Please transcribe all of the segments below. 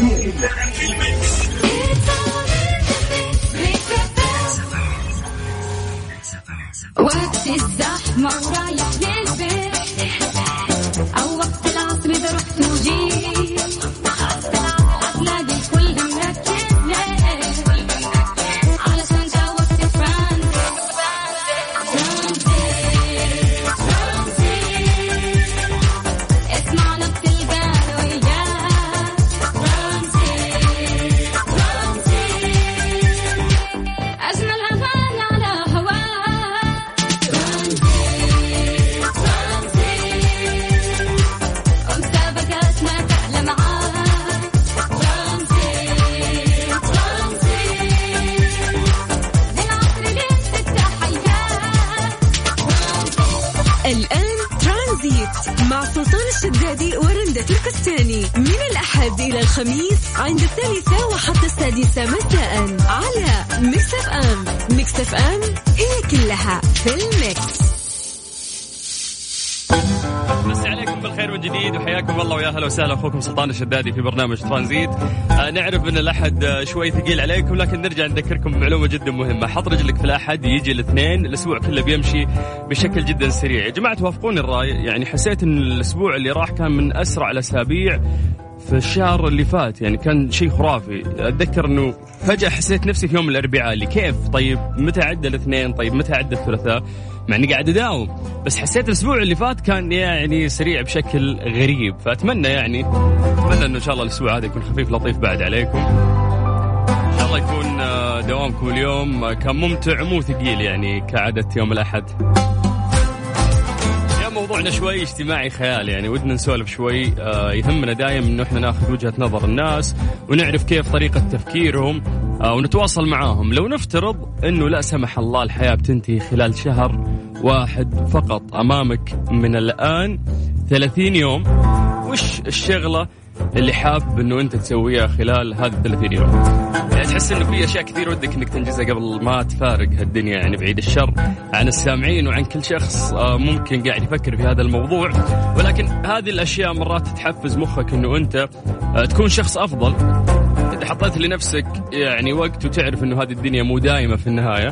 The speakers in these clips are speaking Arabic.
هي كلها في الميكس وقت الزحمة ورايح الخميس عند الثالثة وحتى السادسة مساء على ميكس أف أم ميكس أف أم هي كلها في ال mix. مسي عليكم بالخير من جديد وحياكم الله ويا أهلا وسهلا أخوكم سلطان الشدادي في برنامج ترانزيت. آه نعرف إن الأحد آه، شوي ثقيل عليكم لكن نرجع نذكركم بمعلومه جدا مهمة. حط رجلك في الأحد يجي الاثنين الأسبوع كله بيمشي بشكل جدا سريع. يا جماعة توافقوني الرأي؟ يعني حسيت إن الأسبوع اللي راح كان من أسرع الأسابيع. في الشهر اللي فات يعني كان شيء خرافي. أتذكر إنه فجأة حسيت نفسي في يوم الأربعاء اللي كيف؟ طيب متى عدى الاثنين؟ طيب متى عدى الثلاثاء؟ مع إني قاعد أداوم. بس حسيت الأسبوع اللي فات كان يعني سريع بشكل غريب. فأتمنى يعني أتمنى إنه إن شاء الله الأسبوع هذا يكون خفيف لطيف بعد عليكم. إن شاء الله يكون آه، دوامكم اليوم آه، كان ممتع مو ثقيل يعني كعادة يوم الأحد. موضوعنا شوي اجتماعي خيال يعني ودنا نسولف شوي آه يهمنا دايم إنه إحنا ناخذ وجهة نظر الناس ونعرف كيف طريقة تفكيرهم آه ونتواصل معاهم. لو نفترض إنه لا سمح الله الحياة بتنتهي خلال شهر واحد فقط أمامك من الآن 30 يوم وش الشغلة اللي حاب إنه أنت تسويها خلال هذه ال 30 يوم. يعني تحس إنه في أشياء كثير ودك إنك تنجزها قبل ما تفارق هالدنيا يعني بعيد الشر عن السامعين وعن كل شخص آه، ممكن قاعد يفكر في هذا الموضوع. ولكن هذه الأشياء مرات تحفز مخك إنه أنت آه، تكون شخص أفضل. إذا حطيت لنفسك يعني وقت وتعرف إنه هذه الدنيا مو دائمه في النهاية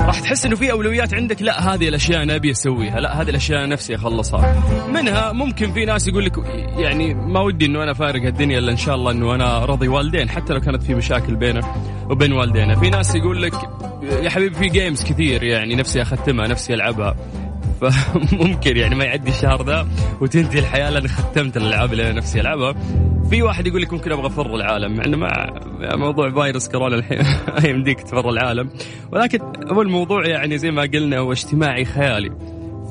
راح تحس إنه في أولويات عندك. لا هذه الأشياء أنا أبي أسويها. لا هذه الأشياء نفسي أخلصها. منها ممكن في ناس يقول لك يعني ما ودي إنه أنا فارق الدنيا إلا إن شاء الله إنه أنا راضي والدين حتى لو كانت في مشاكل بينه وبين والدينا في ناس يقول لك يا حبيبي في games كثير يعني نفسي أختمها نفسي ألعبها. فممكن يعني ما يعدي الشهر ذا وتنتهي الحياة لأن ختمت الألعاب اللي أنا نفسي ألعبها. في واحد يقول لك ممكن أبغى أفر العالم مع إنه مع موضوع فيروس كورونا الحين يمديك تفر العالم. ولكن هو الموضوع يعني زي ما قلنا هو اجتماعي خيالي.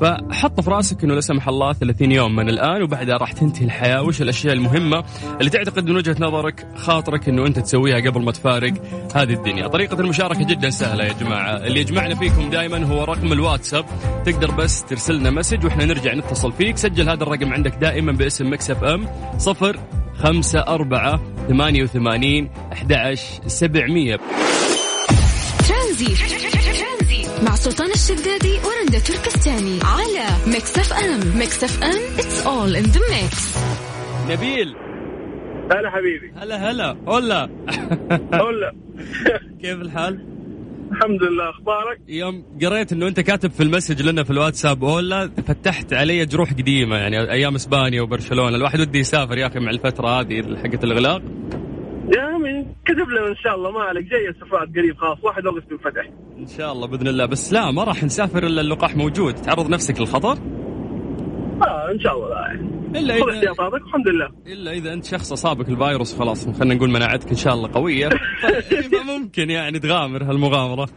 فحط في رأسك إنه لا سمح الله 30 يوم من الآن وبعدها راح تنتهي الحياة. وش الأشياء المهمة اللي تعتقد من وجهة نظرك خاطرك إنه أنت تسويها قبل ما تفارق هذه الدنيا؟ طريقة المشاركة جدا سهلة يا جماعة. اللي يجمعنا فيكم دائما هو رقم الواتساب. تقدر بس ترسل لنا message وإحنا نرجع نتصل فيك. سجل هذا الرقم عندك دائما باسم ميكس أف أم صفر خمسة أربعة ثمانية وثمانين أحد عشر سبعمية. مع سلطان الشدادي ورندة تركستاني على ميكس أف أم. ميكس أف أم it's all in the mix. نبيل. هلا حبيبي. هلا هلا. هلا هلا كيف الحال؟ الحمد لله أخبارك؟ يوم قريت إنه أنت كاتب في المسج لنا في الواتساب اولا فتحت علي جروح قديمة يعني أيام إسبانيا وبرشلونة. الواحد ودي يسافر يا أخي مع الفترة هذه حقت الإغلاق. يا عمي كتب لنا إن شاء الله ما عليك جاي السفرات قريب خلاص 1 اغسطس بنفتح إن شاء الله بإذن الله. بس لا ما راح نسافر إلا اللقاح موجود. تعرض نفسك للخطر؟ آه إن شاء الله. لا يعني إلا اذا احتياطاتك الحمد لله. إلا إذا أنت شخص أصابك الفيروس خلاص خلينا نقول مناعتك إن شاء الله قوية. فممكن يعني تغامر هالمغامرة.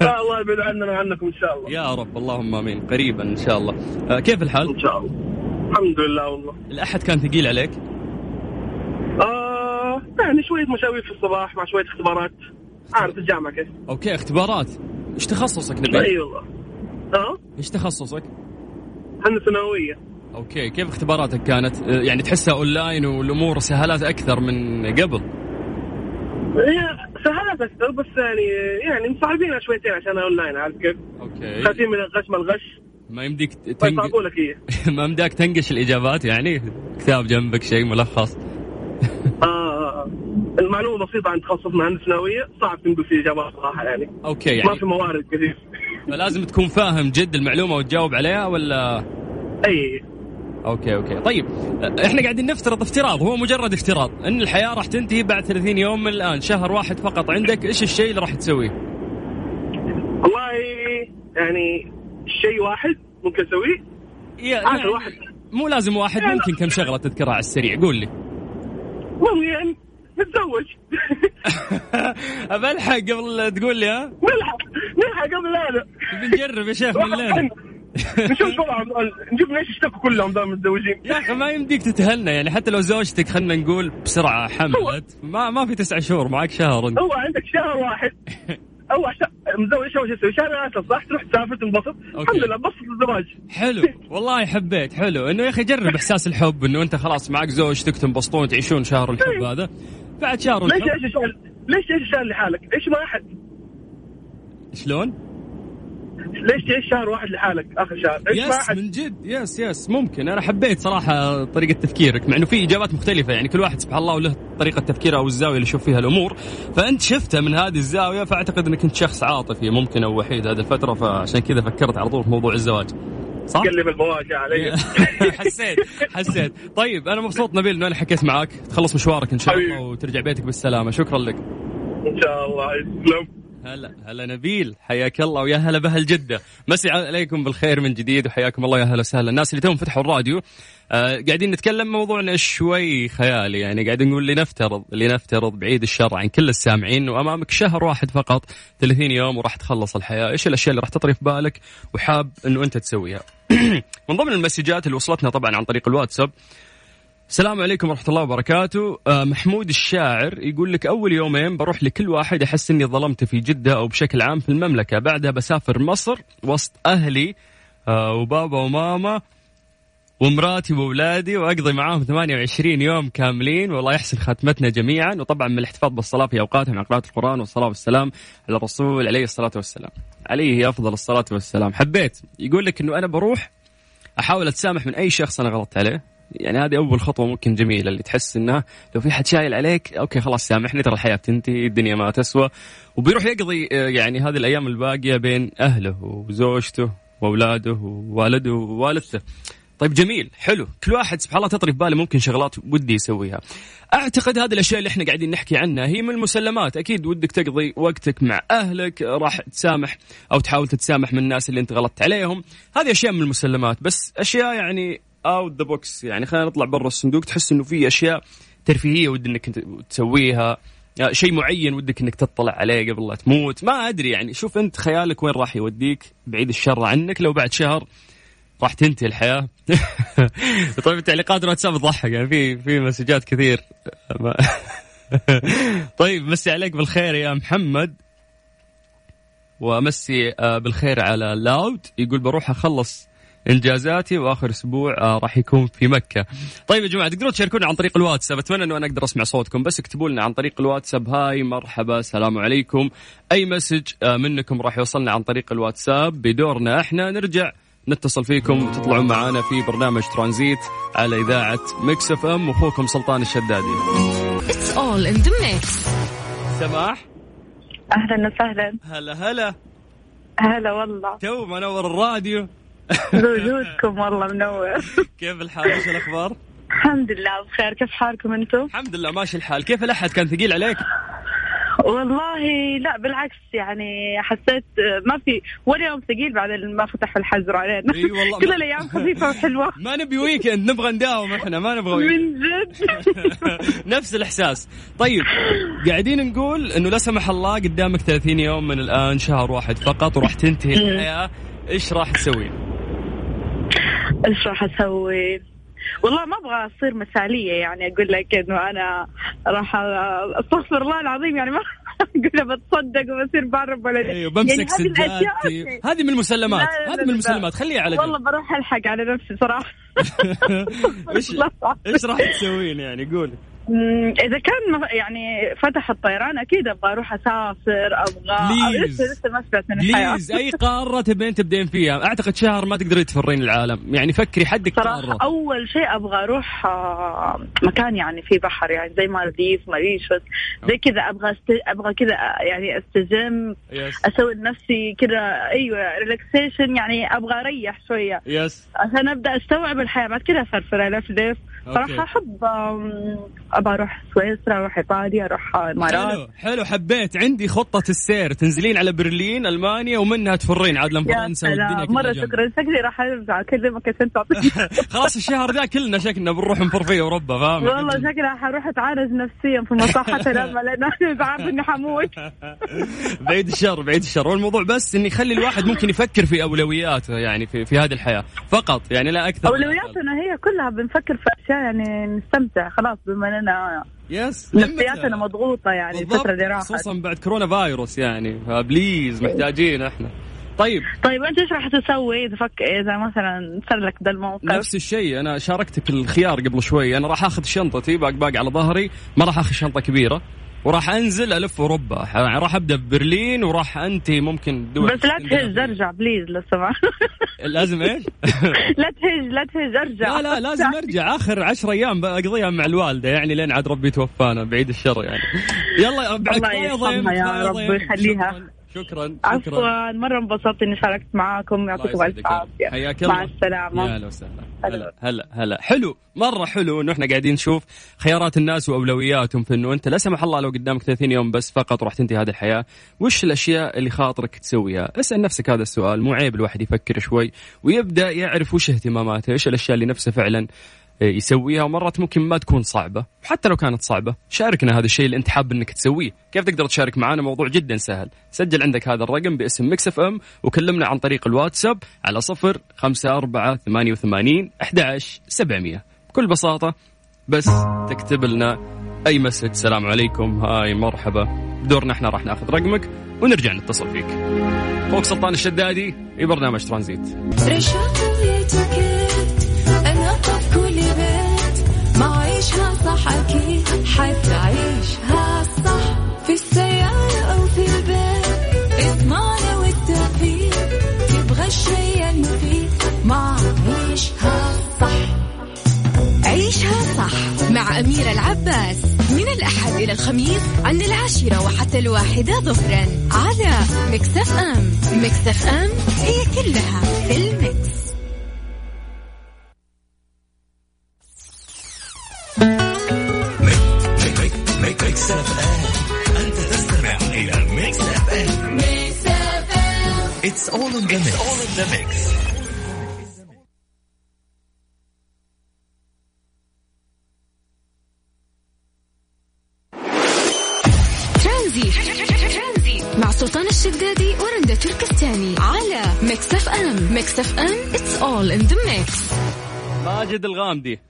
لا الله يبعد عننا وعنكم إن شاء الله. يا رب اللهم آمين قريبا إن شاء الله. آه، كيف الحال؟ إن شاء الله. الحمد لله والله. الأحد كان ثقيل عليك؟ آه يعني شوية مشاوير في الصباح مع شوية اختبارات. عارف الجامعة كيف؟ أوكي اختبارات. إيش تخصصك نبيل؟ اي والله آه إيش تخصصك؟ هندسة ثانوية okay كيف اختباراتك كانت؟ آه، يعني تحسها اونلاين والأمور سهلات أكثر من قبل؟ هي سهلت أكثر بس يعني يعني مصعبينها شويتين عشان اونلاين عارف كيف؟ okay. خايفين من الغش ما الغش. ما يمديك تنق... لك ما يمديك تنقش الإجابات يعني؟ كتاب جنبك شيء ملخص. آه آه معلومه بسيطة عن تخصص هندسة نووية صعب تنقل فيه إجابات صراحة يعني. okay ما يعني في موارد كثير. فلازم تكون فاهم جد المعلومة وتجاوب عليها ولا؟ أي. okay okay. طيب إحنا قاعدين نفترض افتراض هو مجرد افتراض إن الحياة راح تنتهي بعد 30 يوم من الآن شهر واحد فقط. عندك إيش الشيء اللي راح تسويه؟ والله يعني شيء واحد ممكن أسويه؟ يا- آخر واحد. مو لازم واحد ممكن كم شغلة تذكرها على السريع قول لي. والله يعني نتزوج. ابى الحق قبل تقول لي ها؟ نلحق نلحق قبل هذا بنجرب يا شيخ من نشوف طبعا نشوف ليش اشتكوا كلهم دام متزوجين. يا أخي ما يمديك تتهنى يعني حتى لو زوجتك خلينا نقول بسرعة حملت ما ما في تسعة شهور معك شهر أنت. هو عندك شهر واحد. أول شهر متزوج شو تسوي شهر اسف صح؟ تروح تسافر تنبسط. الحمد لله بسط الزواج. حلو. والله حبيت حلو. إنه يا أخي جرب إحساس الحب إنه أنت خلاص معك زوجتك تنبسطون تعيشون شهر الحب هذا. بعد شهر ليش الحب. إيش الشهر ليش الشهر لحالك؟ إيش ما احد؟ شلون؟ ليش تعيش شهر واحد لحالك؟ آخر شهر؟ yes؟ من جد. yes yes ممكن. أنا حبيت صراحة طريقة تفكيرك مع إنه في إجابات مختلفة. يعني كل واحد سبحان الله وله طريقة تفكيره أو الزاوية اللي يشوف فيها الأمور. فأنت شفتها من هذه الزاوية فأعتقد إنك أنت شخص عاطفي ممكن أو وحيد هذه الفترة. فعشان كذا فكرت على طول في موضوع الزواج. صح؟ قلب المواجهه علي. حسيت حسيت. طيب أنا مبسوط نبيل إنه أنا حكيت معاك. تخلص مشوارك إن شاء الله. وترجع بيتك بالسلامة. شكرا لك. إن شاء الله. يسلم هلا هلا نبيل حياك الله ويا هلا بأهل جدة. مسي عليكم بالخير من جديد وحياكم الله يا هلا وسهلا. الناس اللي توهم فتحوا الراديو آه قاعدين نتكلم موضوعنا شوي خيالي يعني قاعدين نقول لنفترض لنفترض بعيد الشر عن كل السامعين وأمامك شهر واحد فقط 30 يوم وراح تخلص الحياة. إيش الأشياء اللي راح تطري في بالك وحاب إنه أنت تسويها؟ من ضمن المسجات اللي وصلتنا طبعا عن طريق الواتساب السلام عليكم ورحمة الله وبركاته. آه محمود الشاعر يقول لك أول يومين بروح لكل واحد أحس أني ظلمت في جدة أو بشكل عام في المملكة. بعدها بسافر مصر وسط أهلي آه وبابا وماما ومراتي وأولادي وأقضي معاهم 28 يوم كاملين. والله يحسن خاتمتنا جميعا. وطبعا من الاحتفاظ بالصلاة في اوقاتها مع قراءه القرآن والصلاة والسلام على الرسول عليه الصلاة والسلام. عليه أفضل الصلاة والسلام. حبيت. يقول لك إنه أنا بروح أحاول أتسامح من أي شخص أنا غلطت عليه. يعني هذه أول خطوة ممكن جميلة اللي تحس إنه لو في حد شايل عليك أوكي خلاص سامحني ترى الحياة بتنتهي الدنيا ما تسوى. وبيروح يقضي آه، يعني هذه الأيام الباقية بين أهله وزوجته وأولاده ووالده ووالدته. طيب جميل حلو. كل واحد سبحان الله تطري في باله ممكن شغلات ودي يسويها. أعتقد هذه الأشياء اللي إحنا قاعدين نحكي عنها هي من المسلمات. أكيد ودك تقضي وقتك مع أهلك راح تسامح أو تحاول تتسامح من الناس اللي أنت غلطت عليهم. هذه أشياء من المسلمات بس أشياء يعني out the box يعني خلينا نطلع برا الصندوق تحس إنه في أشياء ترفيهية ودك إنك تسويها. آه، شيء معين ودك إنك تطلع عليه قبل لا تموت. ما أدري يعني شوف أنت خيالك وين راح يوديك؟ بعيد الشر عنك. لو بعد شهر راح تنتهي الحياة. طيب التعليقات الواتساب تضحك يعني في في مسجات كثير. طيب مسي عليك بالخير يا محمد. وامسي آه، بالخير على لاود. يقول بروح أخلص إنجازاتي وآخر أسبوع آه، راح يكون في مكة. طيب يا جماعة تقدرون تشاركونا عن طريق الواتساب. أتمنى أنه أنا أقدر أسمع صوتكم بس اكتبوا لنا عن طريق الواتساب. هاي مرحبا سلام عليكم. أي مسج آه، منكم راح يوصلنا عن طريق الواتساب. بدورنا إحنا نرجع نتصل فيكم وتطلعون معنا في برنامج ترانزيت على إذاعة Mix FM. واخوكم سلطان الشدادي. It's all in the mix. سماح؟ أهلا وسهلا. هلا هلا. هلا والله. تو منور الراديو. بوجودكم والله منور. كيف الحال؟ إيش الأخبار؟ الحمد لله بخير. كيف حالكم أنتم؟ الحمد لله ماشي الحال. كيف الأحد؟ كان ثقيل عليك؟ والله لا بالعكس يعني حسيت ما في ولا يوم ثقيل بعد ما فتح الحجر علينا. إي والله كل الأيام خفيفة وحلوة. ما نبي ويكند نبغى نداوم إحنا ما نبغى ويكند. من جد؟ نفس الإحساس. طيب قاعدين نقول إنه لا سمح الله قدامك 30 يوم من الآن شهر واحد فقط وراح تنتهي الحياة. إيش راح تسوي؟ إيش راح أسوي؟ والله ما أبغى أصير مثالية يعني أقول لك إنه أنا راح أستغفر الله العظيم يعني ما أقول بتصدق وبصير بعرف ولا أيوه بمسك يعني هذه من المسلمات هذه من. المسلمات خليها على والله بروح ألحق على نفسي صراحة. إيش إيش راح تسوين يعني؟ قولي. إذا كان يعني فتح الطيران أكيد أبغى أروح أسافر أبغى. لسه لسه ما سمعت من الحياة. please أي قارة تبين تبدين فيها؟ أعتقد شهر ما تقدرين تفرين العالم. يعني فكري حدك قارة. أول شيء أبغى أروح آه، مكان يعني فيه بحر يعني زي مالديف ماريشوس زي كذا. أبغى است... أبغى كذا يعني أستجم yes أسوي لنفسي كذا أيوة relaxation يعني أبغى أريح شوية. yes عشان أبدأ أستوعب الحياة. بعد كذا أفرفر. ألفلف okay. صراحة أحب آم، أبغى أروح سويسرا أروح إيطاليا أروح الإمارات حلو حلو حبيت. عندي خطة السير. تنزلين على برلين ألمانيا ومنها تفرين. عاد فرنسا والدنيا جنب. شكرا. شكلي راح أرجع أكلمك عشان تعطيني. خلاص الشهر ذا كلنا شكلنا بنروح نفر في أوروبا فاهم؟ والله شكلها حروح اتعالج نفسيا في مصحة الأمل لأن أنا بعرف إني حموت. بعيد الشر بعيد الشر. والموضوع بس إني يخلي الواحد ممكن يفكر في أولوياته يعني في, في هذه الحياة. فقط يعني لا أكثر. أولوياتنا هي كلها بنفكر في أشياء يعني نستمتع خلاص بما أننا yes نفسياتنا مضغوطة يعني. الفترة اللي راحت. خصوصا بعد كورونا فايروس يعني. ف please محتاجين إحنا. طيب. طيب أنت إيش راح تسوي؟ إذا فك إذا مثلا صار لك ذا الموقف؟ نفس الشيء. أنا شاركتك الخيار قبل شوي. أنا راح آخذ شنطتي باق باق على ظهري. ما راح آخذ شنطة كبيرة. وراح أنزل ألف أوروبا. ح- راح أبدأ ببرلين وراح أنتهي ممكن دول بس لا تهج أرجع بليز لو سمحت. لازم إيش؟ لا تهج لا تهج أرجع. لا لا لازم أرجع. آخر عشر أيام بقضيها مع الوالدة. يعني لين عاد ربي توفانا بعيد الشر يعني. يلا بعد الله ضيم، يا كفاية رب ضيم. شكرا عفوا مرة انبسطت إني شاركت معاكم. يعطيكم يسعدك. عافية. حياك الله. مع السلامة. يا هلا وسهلا. هلا. هلا هلا هلا. حلو مرة حلو إنه إحنا قاعدين نشوف خيارات الناس وأولوياتهم في إنه أنت لا سمح الله لو قدامك 30 يوم بس فقط راح تنتهي هذه الحياة وش الأشياء اللي خاطرك تسويها؟ اسأل نفسك هذا السؤال. مو عيب الواحد يفكر شوي ويبدأ يعرف وش اهتماماته إيش الأشياء اللي نفسه فعلا يسويها. ومرات ممكن ما تكون صعبة حتى لو كانت صعبة شاركنا هذا الشيء اللي انت حاب انك تسويه. كيف تقدر تشارك معنا موضوع جدا سهل. سجل عندك هذا الرقم باسم Mix FM وكلمنا عن طريق الواتساب على صفر خمسة أربعة ثمانية وثمانين أحد سبعمية. بكل بساطة بس تكتب لنا أي مسج. سلام عليكم. هاي مرحبا. دورنا إحنا راح ناخذ رقمك ونرجع نتصل فيك. فوق سلطان الشدادي في برنامج ترانزيت. حتعيشها صح في السيارة أو في البيت. إضمعنا والتوفيق. تبغى الشيء المفيد. ما عيشها صح. عيشها صح مع أميرة العباس. من الأحد إلى الخميس عند العاشرة وحتى الواحدة ظهرا على Mix FM. Mix FM هي كلها في ال mix It's all in the mix ترانزيت مع سلطان الشدادي ورندا تركستاني. على Mix FM. Mix FM. It's all in the mix. ماجد الغامدي.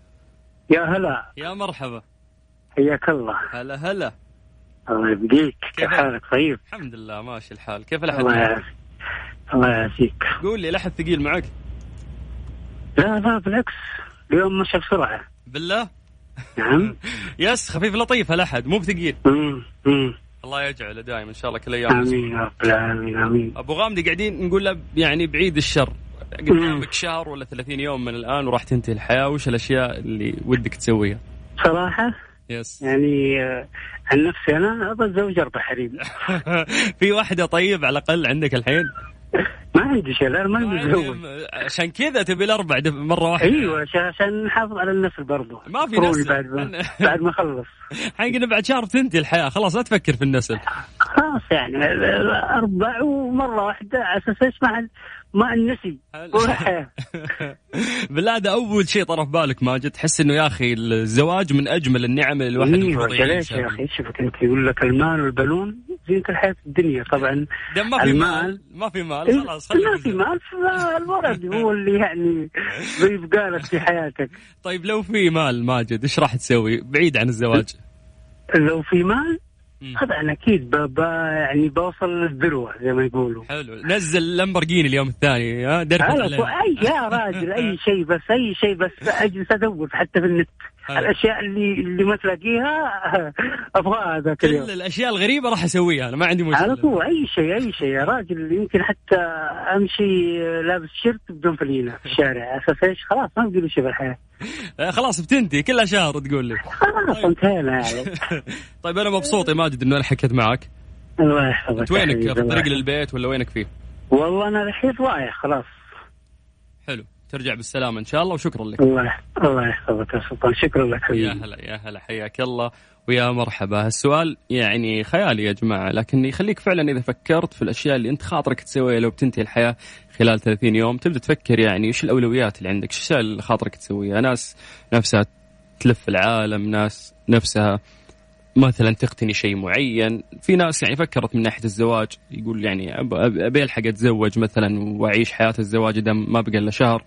يا هلا. يا مرحبا. حياك الله. هلا هلا. الله يبقيك. كيف حالك؟ طيب؟ الحمد لله ماشي الحال. كيف يعافيك. الله يعافيك. قول لي الأحد ثقيل معك؟ لا لا بالعكس. اليوم مشى بسرعة. بالله؟ نعم. يس خفيف لطيف الأحد مو بثقيل. الله يجعله دائما إن شاء الله كل أيام. آمين يا رب العالمين آمين. أبو غامدي قاعدين نقول له يعني بعيد الشر. قدامك شهر ولا 30 يوم من الآن وراح تنتهي الحياة. وش الأشياء اللي ودك تسويها؟ صراحة؟ يس. يعني آه، عن نفسي أنا أبغى أتزوج أربع حريم. في واحدة طيب على الأقل عندك الحين؟ ما عندي لا ما متزوج عشان كذا تبي الأربع مرة واحدة. أيوه عشان- نحافظ على النسل برضو. ما في نسل. بعد ما بعد ما أخلص. حين بعد شهر تنتهي الحياة خلاص لا تفكر في النسل. خلاص يعني أربع ومرة واحدة على أساس إيش؟ مع مع النسي. بالله ده أول شيء طرف بالك ماجد؟ تحس إنه يا أخي الزواج من أجمل النعم اللي الواحد أيوه يعيشها يا أخي. شوفك أنت يقول لك المال والبنون. زينة الحياة الدنيا طبعا. ده ما في المال- مال. ما في مال. خلاص خليك ما في مال فالولد هو اللي يعني بيبقى لك في حياتك. طيب لو في مال ماجد إيش راح تسوي؟ بعيد عن الزواج؟ لو في مال. طبعا أكيد ب... يعني بوصل للذروة زي ما يقولوا. حلو. نزل لامبرجيني اليوم الثاني ها طول- أي يا راجل أي شيء بس أي شيء بس أجلس أدور حتى في النت. الأشياء اللي اللي ما تلاقيها ابغاها ذاك كل اليوم. الأشياء الغريبة راح أسويها أنا ما عندي على مشكله طول أي شيء أي شيء. يا راجل يمكن حتى أمشي لابس شيرت بدون فلينة في الشارع. أساس إيش؟ خلاص ما بدي شيء في الحياة آه، خلاص بتنتهي. كلها شهر تقول لي خلاص انتهينا يعني. طيب أنا مبسوط يا ماجد إنه أنا حكيت معك. الله يحفظك انت وينك؟ في الطريق للبيت ولا وينك فيه. والله أنا الحين رايح خلاص. حلو. ترجع بالسلامة إن شاء الله وشكرا لك. الله الله يحفظك يا سلطان. شكرا لك. يا حبيبي هلا يا هلا حياك الله ويا مرحبا. السؤال يعني خيالي يا جماعة لكن يخليك فعلا إذا فكرت في الأشياء اللي أنت خاطرك تسويها لو بتنتهي الحياة خلال 30 يوم تبدأ تفكر يعني إيش الأولويات اللي عندك؟ الأشياء اللي خاطرك تسويها؟ ناس نفسها تلف العالم ناس نفسها مثلا تقتني شيء معين. في ناس يعني فكرت من ناحية الزواج يقول يعني أبي ألحق أتزوج مثلا وأعيش حياة الزواج إذا ما بقى إلا شهر.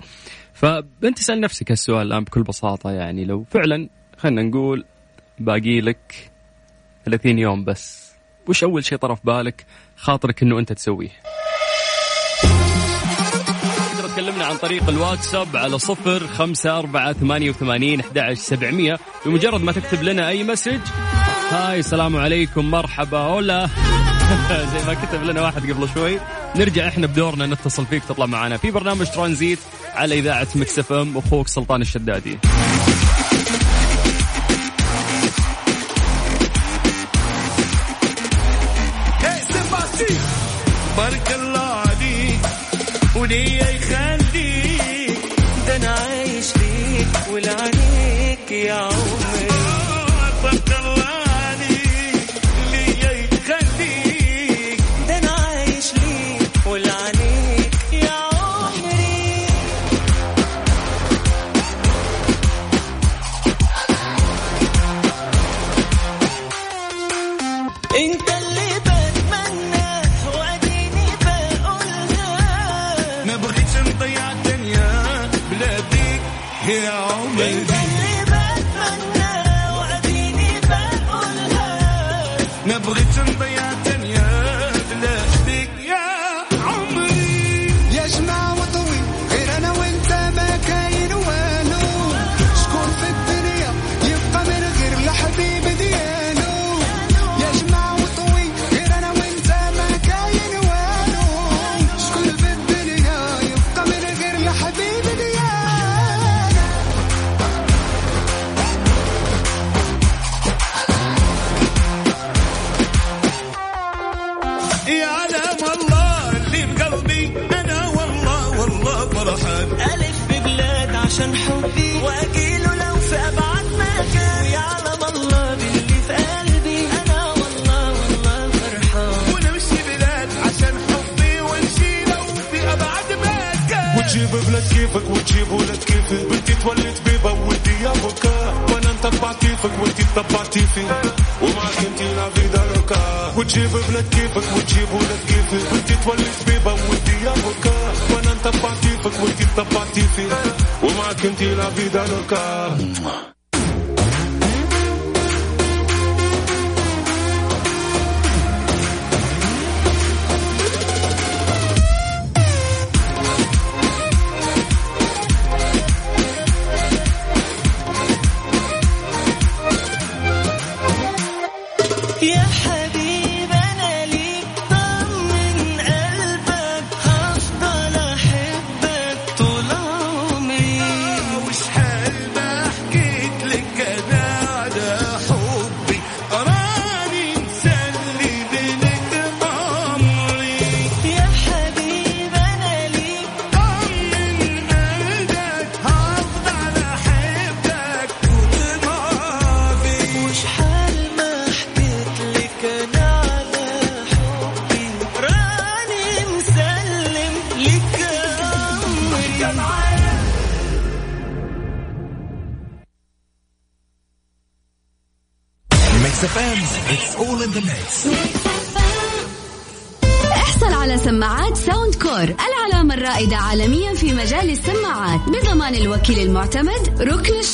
فأنت اسأل نفسك هالسؤال الآن بكل بساطة يعني لو فعلا خلينا نقول باقي لك 30 يوم بس وش أول شيء طرف بالك خاطرك أنه أنت تسويه؟ تكلمنا عن طريق الواتساب على صفر خمسة أربعة ثمانية وثمانين أحد سبعمية بمجرد ما تكتب لنا أي مسج hi السلام عليكم مرحبا. hola زي ما كتب لنا واحد قبل شوي. نرجع إحنا بدورنا نتصل فيك تطلع معنا في برنامج ترانزيت على إذاعة Mix FM أخوك سلطان الشدادي. بارك الله عليك بلاد كيفك وتجيب ولاد كيفك بنتي تولد بيبة وولدي بكا وأنا نتبع كيفك وانتي تتبعتي في ومعك انتي لا فيدا لوكا وتجيب بلاد كيفك وتجيب ولاد كيفك بنتي تولد بيبة وولدي بكا وأنا نتبع كيفك وانتي تتبعتي في ومعك انتي لا فيدا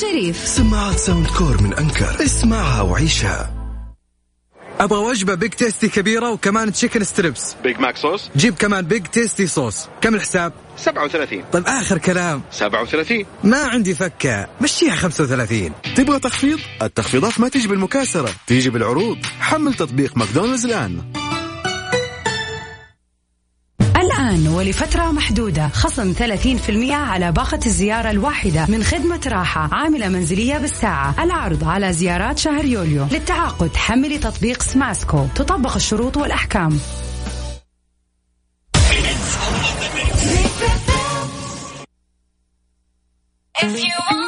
الشريف سماعات Soundcore من Anker. اسمعها وعيشها. أبغى وجبة Big Tasty كبيرة وكمان chicken strips Big Mac sauce جيب كمان Big Tasty sauce كم الحساب؟ 37 طيب آخر كلام. 37 ما عندي فكة. مشيها 35 تبغى تخفيض؟ التخفيضات ما تيجي بالمكاسرة تيجي بالعروض. حمل تطبيق ماكدونالدز الآن. الآن ولفترة محدودة. خصم 30% على باقة الزيارة الواحدة من خدمة راحة عاملة منزلية بالساعة. العرض على زيارات شهر يوليو. للتعاقد حملي تطبيق سماسكو. تطبق الشروط والأحكام. If you want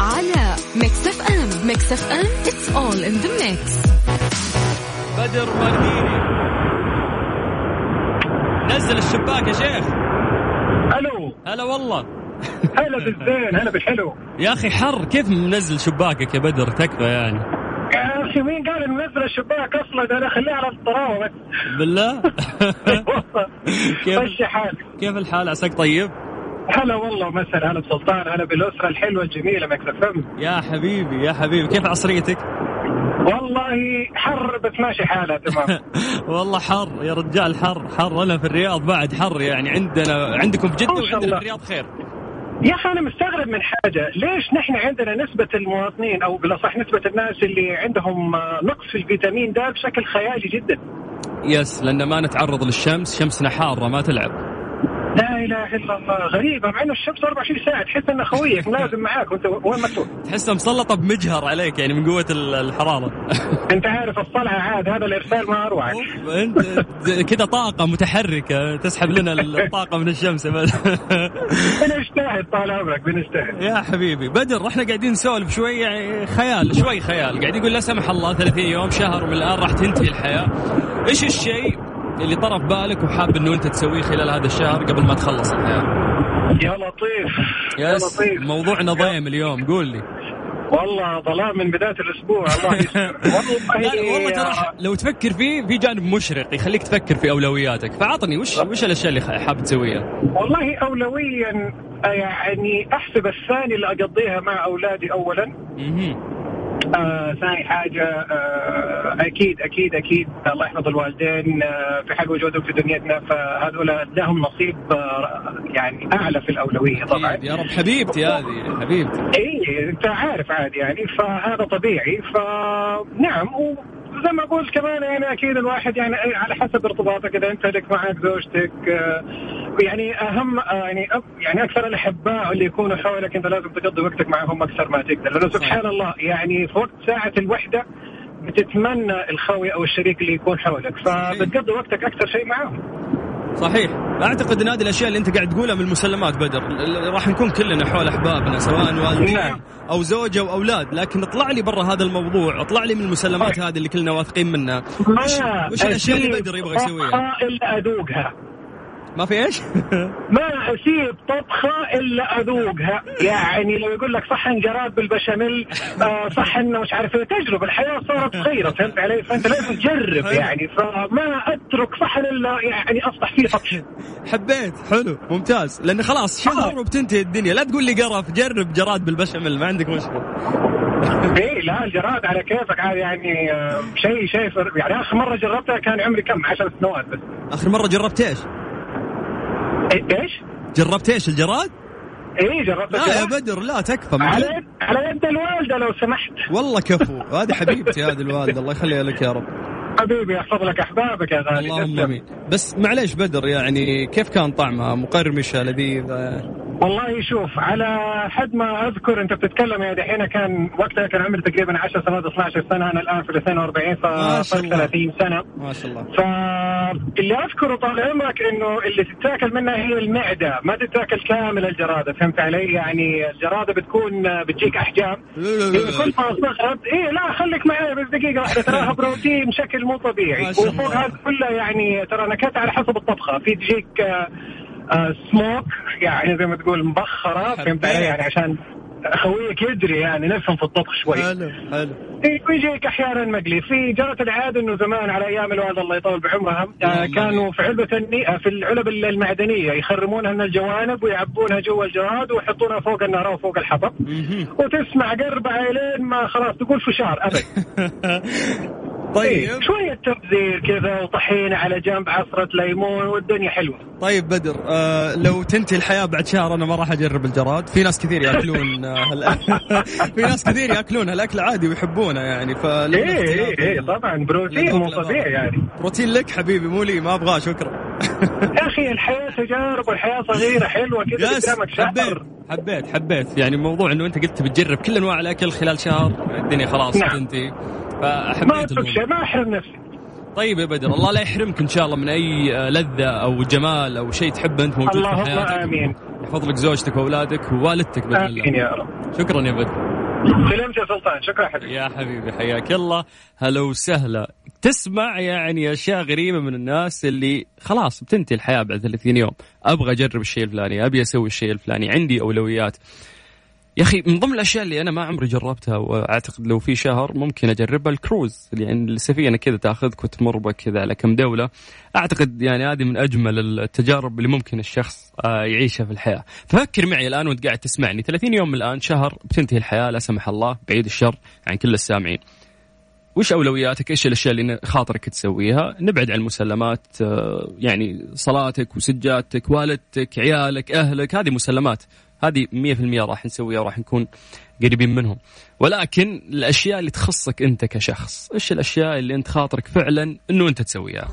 على Mix FM Mix FM it's all in the mix. بدر مرديني نزل الشباك يا شيخ. ألو. هلا والله. هلا بالزين هلا بالحلو. يا أخي حر كيف منزل شباكك يا بدر؟ تكفى يعني. يا أخي مين قال ننزل الشباك أصلا؟ ده أنا اخليها على الطراوة بس. بالله؟ كيف مشي حالك. كيف الحال؟ عساك طيب؟ هلا والله مسهلا هلا بسلطان هلا بالأسرة الحلوة الجميلة مكتب فم يا حبيبي يا حبيبي كيف عصريتك؟ والله حر بس ماشي حالها تمام. والله حر يا رجال حر حر. أنا في الرياض بعد حر يعني عندنا عندكم في جده ما وعندنا. في الرياض خير. يا أخي أنا مستغرب من حاجة ليش نحن عندنا نسبة المواطنين أو بالأصح نسبة الناس اللي عندهم آه، نقص في الفيتامين ده بشكل خيالي جدا. يس لأن ما نتعرض للشمس شمسنا حارة ما تلعب. لا إله إلا الله. غريبة مع إنه الشمس 24 ساعة. تحس ان خويك لازم معاك. وأنت وين ما تروح. تحسها مسلطة بمجهر عليك يعني من قوة ال- الحرارة. أنت عارف الصلعه عاد هذا الإرسال ما اروعك أنت كذا طاقة متحركة تسحب لنا الطاقة من الشمس. بنجتهد طال عمرك بنجتهد. يا حبيبي بدر إحنا قاعدين نسولف شوي يعني خيال شوي خيال. قاعد يقول لا سمح الله 30 يوم شهر ومن الآن راح تنتهي الحياة. إيش الشيء اللي طرف بالك وحاب إنه أنت تسويه خلال هذا الشهر قبل ما تخلص الحياة؟ يا لطيف يا يس لطيف. موضوعنا ضيم اليوم قول لي. والله ظلام من بداية الأسبوع الله يستر والله والله ترى لو تفكر فيه في جانب مشرق يخليك تفكر في أولوياتك. فعطني وش وش الأشياء اللي حاب تسويها؟ والله اولويا يعني أحسب الثاني اللي أقضيها مع أولادي اولا. آه ثاني حاجة آه أكيد أكيد أكيد. الله يحفظ الوالدين آه في حال وجودهم في دنيتنا فهذول لهم نصيب آه يعني أعلى في الأولوية طبعا. يا رب. حبيبتي هذه حبيبتي. اي أنت عارف عادي يعني فهذا طبيعي. فنعم وزي ما قلت كمان يعني أكيد الواحد يعني على حسب ارتباطك إذا أنت لك معك زوجتك آه، يعني أهم آه، يعني يعني أكثر الأحباء اللي يكونوا حولك أنت لازم تقضي وقتك معهم أكثر ما تقدر. لأنه سبحان الله يعني في وقت ساعة الوحدة بتتمنى الخوي أو الشريك اللي يكون حولك فبتقضي وقتك أكثر شيء معهم. صحيح. أعتقد إن هذه الأشياء اللي أنت قاعد تقولها من المسلمات بدر راح نكون كلنا حول أحبابنا سواء والدين نعم. أو زوجة أو أولاد. لكن اطلع لي برا هذا الموضوع اطلع لي من المسلمات هذه اللي كلنا واثقين منها. وش, وش الأشياء اللي بدر يبغى يسويها؟ إلا أذوقها. ما في إيش؟ ما اسيب طبخة إلا أذوقها. يعني لو يقول لك صحن جراد بالبشاميل آه صحن مش عارف إيه تجربه الحياة صارت صغيره فهمت علي؟ فأنت لازم تجرب يعني فما أترك صحن إلا يعني اصبح فيه طبخ. حبيت حلو ممتاز. لأن خلاص شهر وبتنتهي الدنيا. لا تقول لي قرف جرب جراد بالبشاميل ما عندك مشكلة. إيه لا الجراد على كيفك عاد يعني آه شيء شيء يعني آخر مرة جربتها كان عمري كم؟ 10 سنوات بس. آخر مرة جربت إيش؟ إيه إيش؟ جربت إيش الجراد؟ إيه جربت لا يا. بدر لا تكفى على يد على يد الوالدة لو سمحت. والله كفو هذه حبيبتي هذه الوالدة الله يخليها لك يا رب. حبيبي يحفظ لك أحبابك يا غالي. اللهم. آمين. بس معليش بدر يعني كيف كان طعمها؟ مقرمشه لذيذه والله شوف على حد ما أذكر أنت بتتكلم يا دحين كان وقتها كان عمري تقريبا 10 سنوات 12 سنة أنا الآن في 42 ما شاء فصار الله. 30 سنة. ما شاء الله. فاللي أذكره طال عمرك إنه اللي تتاكل منها هي المعدة ما تتاكل كامل الجرادة فهمت علي؟ يعني الجرادة بتكون بتجيك أحجام. كل ما صغرت إيه لا خليك معي بس دقيقة واحدة تراها بروتين بشكل مو طبيعي. وفوق. هذا كله يعني ترى نكهتها على حسب الطبخة في تجيك آه، سموك يعني زي ما تقول مبخرة فهمت علي؟ يعني عشان خويك يدري يعني نفهم في الطبخ شوي. حلو حلو. إيه، ويجيك أحيانا مقلي في جرت العادة إنه زمان على أيام الوالده الله يطول بعمرها آه كانوا في علبه. آه، في العلب المعدنية يخرمونها من الجوانب ويعبونها جوا الجراد ويحطونها فوق النار أو فوق الحطب. وتسمع قربعه لين ما خلاص تقول فشار أبد. طيب. إيه، شوية تبذير كذا وطحينة على جنب عصرة ليمون والدنيا حلوة. طيب بدر آه لو تنتهي الحياة بعد شهر أنا ما راح أجرب الجراد. في ناس كثير يأكلون آه هال... في ناس كثير يأكلون هالأكل عادي ويحبونه يعني فلو إيه إيه إيه طبعا. بروتين مو طبيعي يعني. بروتين لك حبيبي مو لي ما أبغاه شكرا. يا أخي الحياة تجارب والحياة صغيرة حلوة كذا قدامك شهر حبيت حبيت حبيت. يعني موضوع إنه أنت قلت بتجرب كل أنواع الأكل خلال شهر الدنيا خلاص نعم. تنتهي ما الموضوع. شيء ما أحرم نفسي. طيب يا بدر الله لا يحرمك إن شاء الله من أي لذة أو جمال أو شيء تحبه أنت موجود في حياتك. آمين. يحفظ لك زوجتك وأولادك ووالدتك بإذن الله. آمين يا رب. شكرا يا بدر. سلمت يا سلطان شكرا حبيبي. يا حبيبي حياك الله. هلا وسهلا. تسمع يعني أشياء غريبة من الناس اللي خلاص بتنتهي الحياة بعد 30 يوم. أبغى أجرب الشيء الفلاني أبي أسوي الشيء الفلاني عندي أولويات. يا أخي من ضمن الأشياء اللي أنا ما عمري جربتها وأعتقد لو في شهر ممكن أجربها الكروز. يعني السفينة كذا تاخذك وتمر بك كذا على كم دولة. أعتقد يعني هذه من أجمل التجارب اللي ممكن الشخص آه، يعيشها في الحياة. ففكر معي الآن وأنت قاعد تسمعني. 30 يوم من الآن شهر بتنتهي الحياة لا سمح الله بعيد الشر عن كل السامعين. وش أولوياتك؟ إيش الأشياء اللي خاطرك تسويها؟ نبعد عن المسلمات آه، يعني صلاتك وسجادتك، والدتك، عيالك، أهلك، هذه مسلمات، هذه 100% راح نسويها وراح نكون قريبين منهم. ولكن الأشياء اللي تخصك أنت كشخص، إيش الأشياء اللي أنت خاطرك فعلا إنه أنت تسويها؟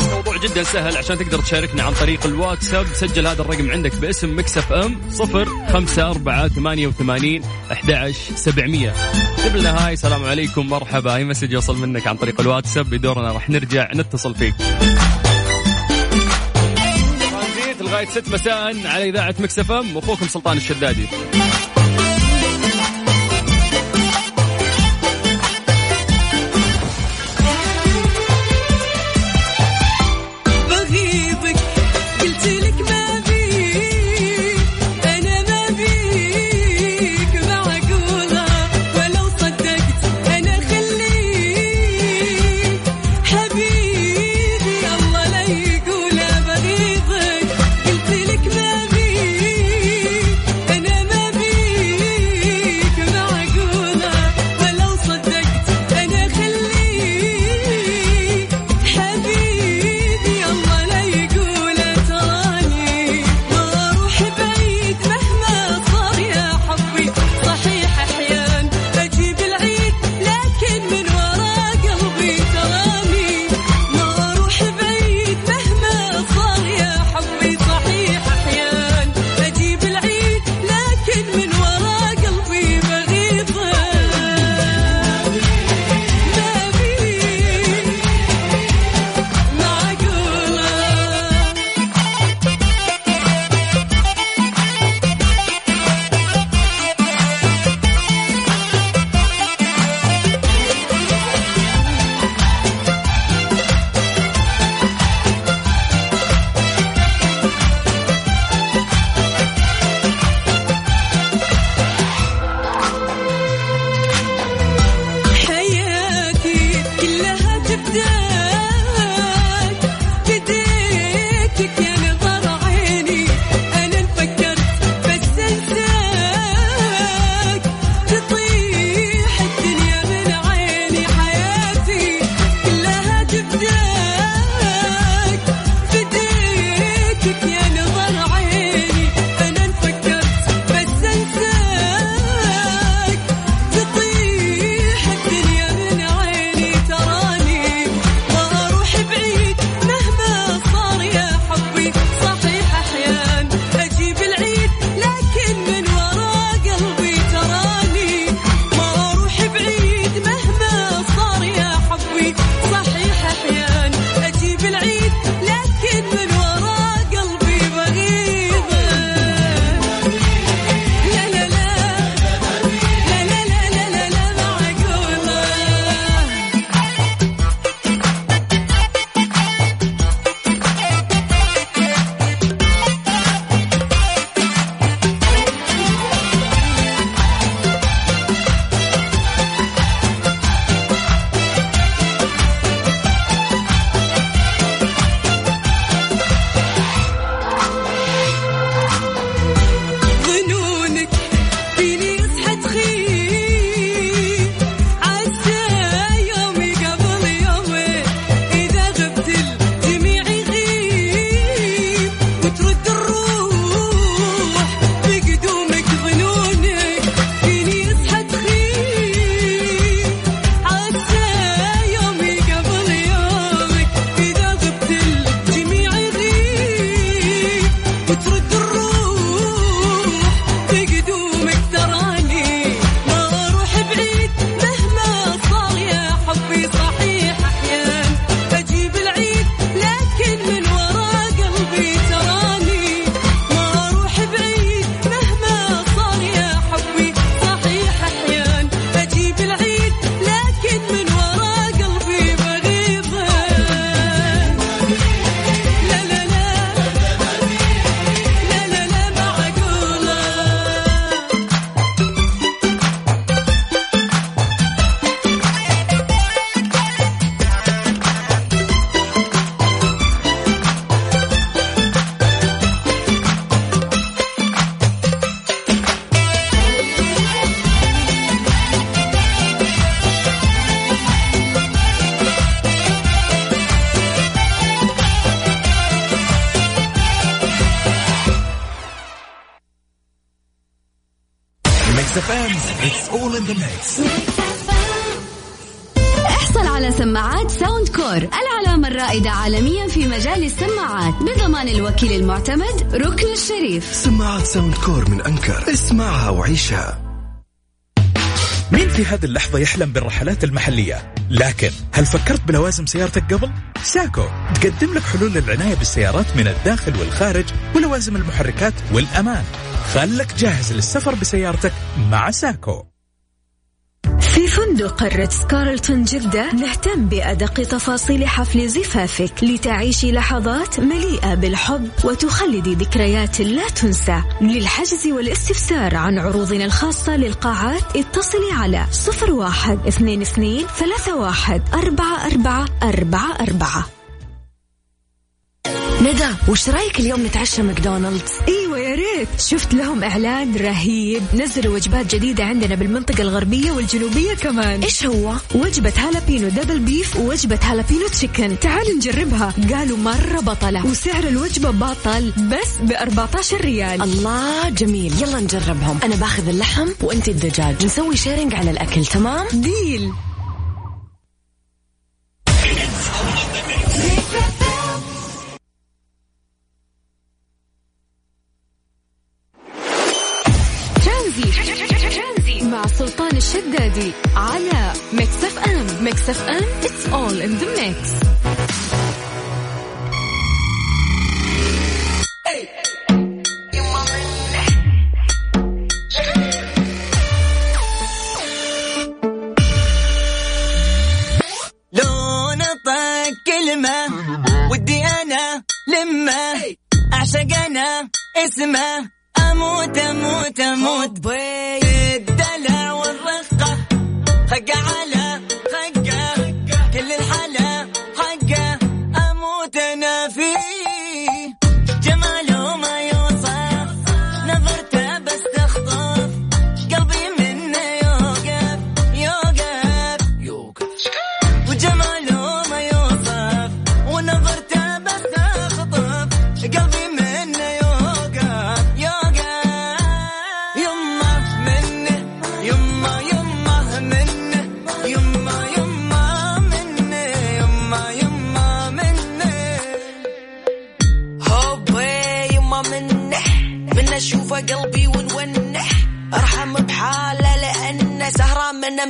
الموضوع جدا سهل عشان تقدر تشاركنا عن طريق الواتساب. سجل هذا الرقم عندك باسم Mix FM صفر خمسة أربعة ثمانية وثمانين أحد سبعمية. اكتب لنا hi السلام عليكم مرحبا. أي message يوصل منك عن طريق الواتساب. بدورنا راح نرجع نتصل فيك. لغاية ست مساء على إذاعة مكسف ام أخوكم سلطان الشدادي. ميكس اف ام it's all in the mix احصل على سماعات ساوند كور العلامة الرائدة عالميا في مجال السماعات بضمان الوكيل المعتمد ركن الشريف. سماعات ساوند كور من أنكر. اسمعها وعيشها. مين في هذه اللحظة يحلم بالرحلات المحلية؟ لكن هل فكرت بلوازم سيارتك قبل؟ ساكو تقدم لك حلول للعناية بالسيارات من الداخل والخارج ولوازم المحركات والأمان. خلك جاهز للسفر بسيارتك مع ساكو. في فندق قارة سكارلتون جدة نهتم بأدق تفاصيل حفل زفافك لتعيشي لحظات مليئة بالحب وتخلدي ذكريات لا تنسى. للحجز والاستفسار عن عروضنا الخاصة للقاعات اتصلي على صفر واحد اثنين اثنين ثلاثة واحد أربعة أربعة أربعة. أربعة ندى وش رأيك اليوم نتعشى ماكدونالدز؟ إيوه يا ريت شفت لهم إعلان رهيب. نزلوا وجبات جديدة عندنا بالمنطقة الغربية والجنوبية كمان. إيش هو؟ وجبة هالابينو double beef ووجبة هالابينو chicken. تعالوا نجربها. قالوا مرة بطلة وسعر الوجبة بطل بس ب 14 ريال. الله جميل. يلا نجربهم. أنا باخذ اللحم وأنت الدجاج. نسوي sharing على الأكل تمام؟ deal. لمة أعشق أنا اسمه. أموت أموت أموت. بي الدلع والرقة. خقة على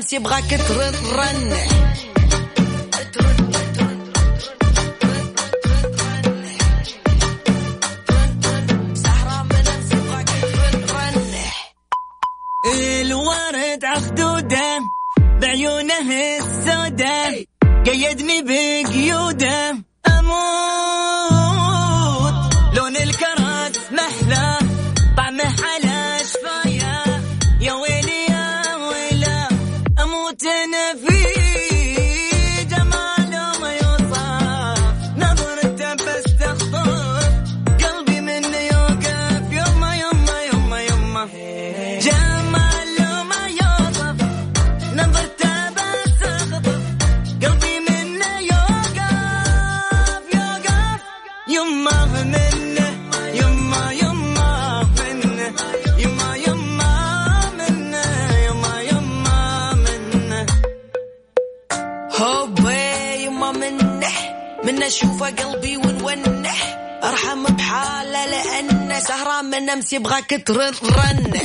امس يبغاك ترد رنه الورد عخدوده بعيونه السوداء. قيدني بقيوده أموت. امس يبغاك ترد رنه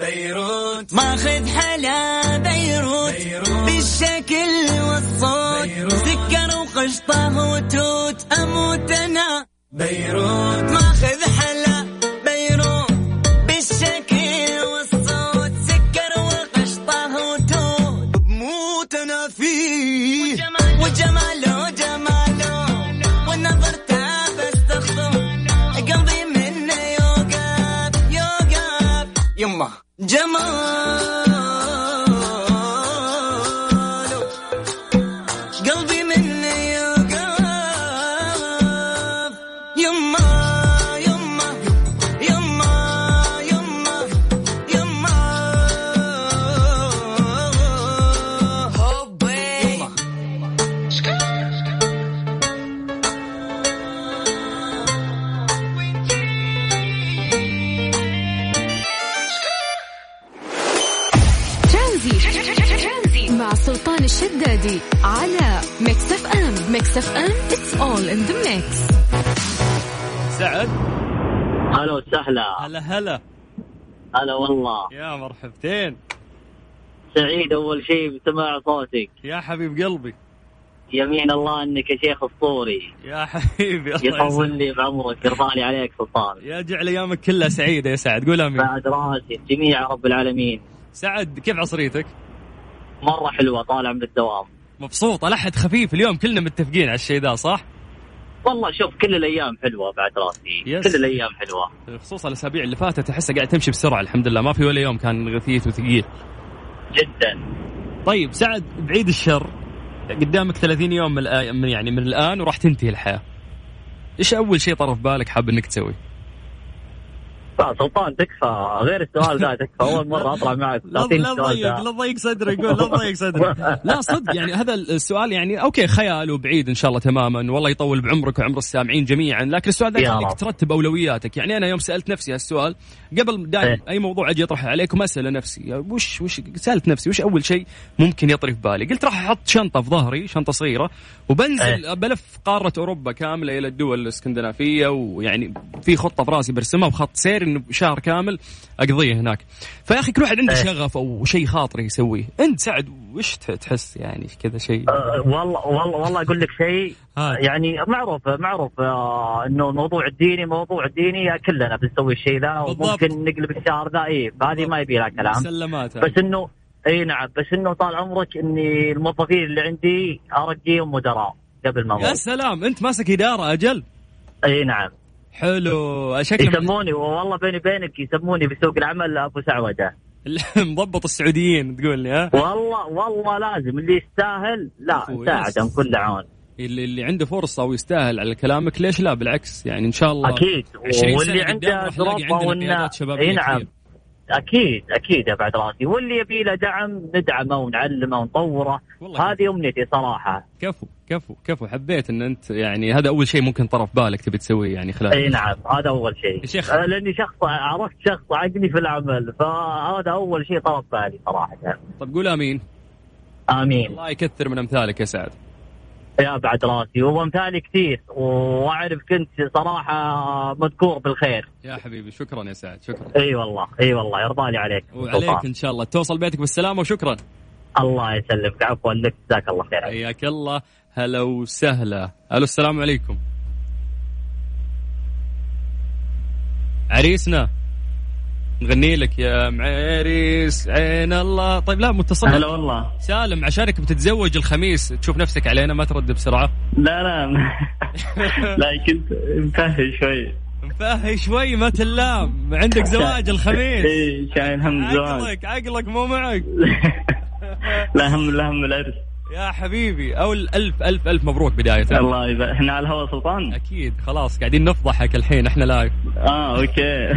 بيروت. ماخذ حلا بيروت, بالشكل والصوت. سكر وقشطة وتوت أموت أنا. بيروت. سلطان الشدادي على ميكس اف ام ميكس اف ام it's all in the mix. سعد؟ هلا وسهلا. هلا هلا. هلا والله. يا مرحبتين. سعيد أول شيء بسماع صوتك. يا حبيب قلبي. يمين الله إنك يا شيخ أسطوري. يا حبيبي الله يطول. لي بعمرك يرضى لي عليك سلطان. يا جعل أيامك كلها سعيدة يا سعد قول آمين. بعد راسي الجميع يا رب العالمين. سعد كيف عصريتك؟ مرة حلوة طالع من الدوام. مبسوط الأحد خفيف. اليوم كلنا متفقين على الشيء ذا صح؟ والله شوف كل الأيام حلوة بعد راسي. يس. كل الأيام حلوة. خصوصا الأسابيع اللي فاتت احسها قاعد تمشي بسرعة الحمد لله. ما في ولا يوم كان غثيث وثقيل. جدا. طيب سعد بعيد الشر. قدامك 30 يوم من الآن يعني من الآن وراح تنتهي الحياة. إيش أول شيء طرف بالك حاب إنك تسوي؟ سلطان تكفى. غير السؤال ذا تكفى. أول مرة أطلع معك. لا تضيق. لا تضيق صدرك قول لا تضيق صدرك لا صدق يعني هذا السؤال يعني okay خيال وبعيد إن شاء الله تماما والله يطول بعمرك وعمر السامعين جميعا. لكن السؤال ذا يخليك. ترتب أولوياتك. يعني أنا يوم سألت نفسي هالسؤال قبل دائما إيه. أي موضوع أجي أطرحه عليكم اسال نفسي. وش وش سألت نفسي؟ وش أول شيء ممكن يطري في بالي؟ قلت راح أحط شنطة في ظهري شنطة صغيرة وبنزل إيه. بلف قارة أوروبا كاملة إلى الدول الإسكندنافية ويعني في خطة في راسي برسمها بخط سير انه شهر كامل أقضيه هناك. فيا أخي كل واحد عنده إيه. شغف أو شيء خاطر يسويه. أنت سعد وش تحس يعني كذا شيء؟ أه، والله والله والله أقول لك شيء. يعني معروف معروف آه، إنه الموضوع الديني موضوع الديني كلنا بنسوي الشيء ذا. وممكن نقلب الشهر ذا. اي فهذه ما يبي لها كلام. مسلمات بس إنه إي نعم بس إنه طال عمرك إني الموظفين اللي عندي ارقيهم مدراء قبل ما يا سلام أنت ماسك إدارة أجل؟ إي نعم. حلو. شكله يسموني والله بيني وبينك يسموني في سوق العمل أبو سعودة. مضبط السعوديين تقول لي ها؟ والله والله لازم. اللي يستاهل لا نساعدهم. كل عون. اللي اللي عنده فرصة ويستاهل على كلامك ليش لا؟ بالعكس يعني إن شاء الله أكيد. 20 واللي عنده قيادات شبابيه إي نعم. كثير. أكيد أكيد يا بعد راسي. واللي يبي له دعم ندعمه ونعلمه ونطوره. هذه أمنيتي صراحة. كفو. كفو كفو حبيت إن أنت يعني هذا أول شيء ممكن طرف بالك تبي تسويه يعني خلال إي نعم هذا أول شيء. شيخ. آه، لأني شخص عرفت شخص عقلي في العمل فهذا أول شيء طرف بالي صراحة. طب قول آمين. آمين. الله يكثر من أمثالك يا سعد. يا بعد راسي وامثالي كثير وأعرف كنت صراحة مذكور بالخير. يا حبيبي شكرا يا سعد شكرا. إي والله إي والله يرضى لي عليك. وعليك إن شاء الله. توصل بيتك بالسلامة وشكرا. الله يسلمك عفوا لك جزاك الله خير حياك الله. هلا وسهلا. ألو السلام عليكم. عريسنا. نغني لك يا معريس عين الله. طيب لا متصل. هلا والله. سالم عشانك بتتزوج الخميس. تشوف نفسك علينا ما ترد بسرعة. لا لا. لا كنت مفهي شوي. مفهي شوي ما تلام. عندك زواج الخميس. اي شايل هم زواج. عقلك عقلك مو معك. لا هم لا هم العرس. يا حبيبي أو الف الف ألف مبروك بداية. الله يبارك. إحنا على الهواء سلطان؟ أكيد خلاص قاعدين نفضحك الحين إحنا live آه okay.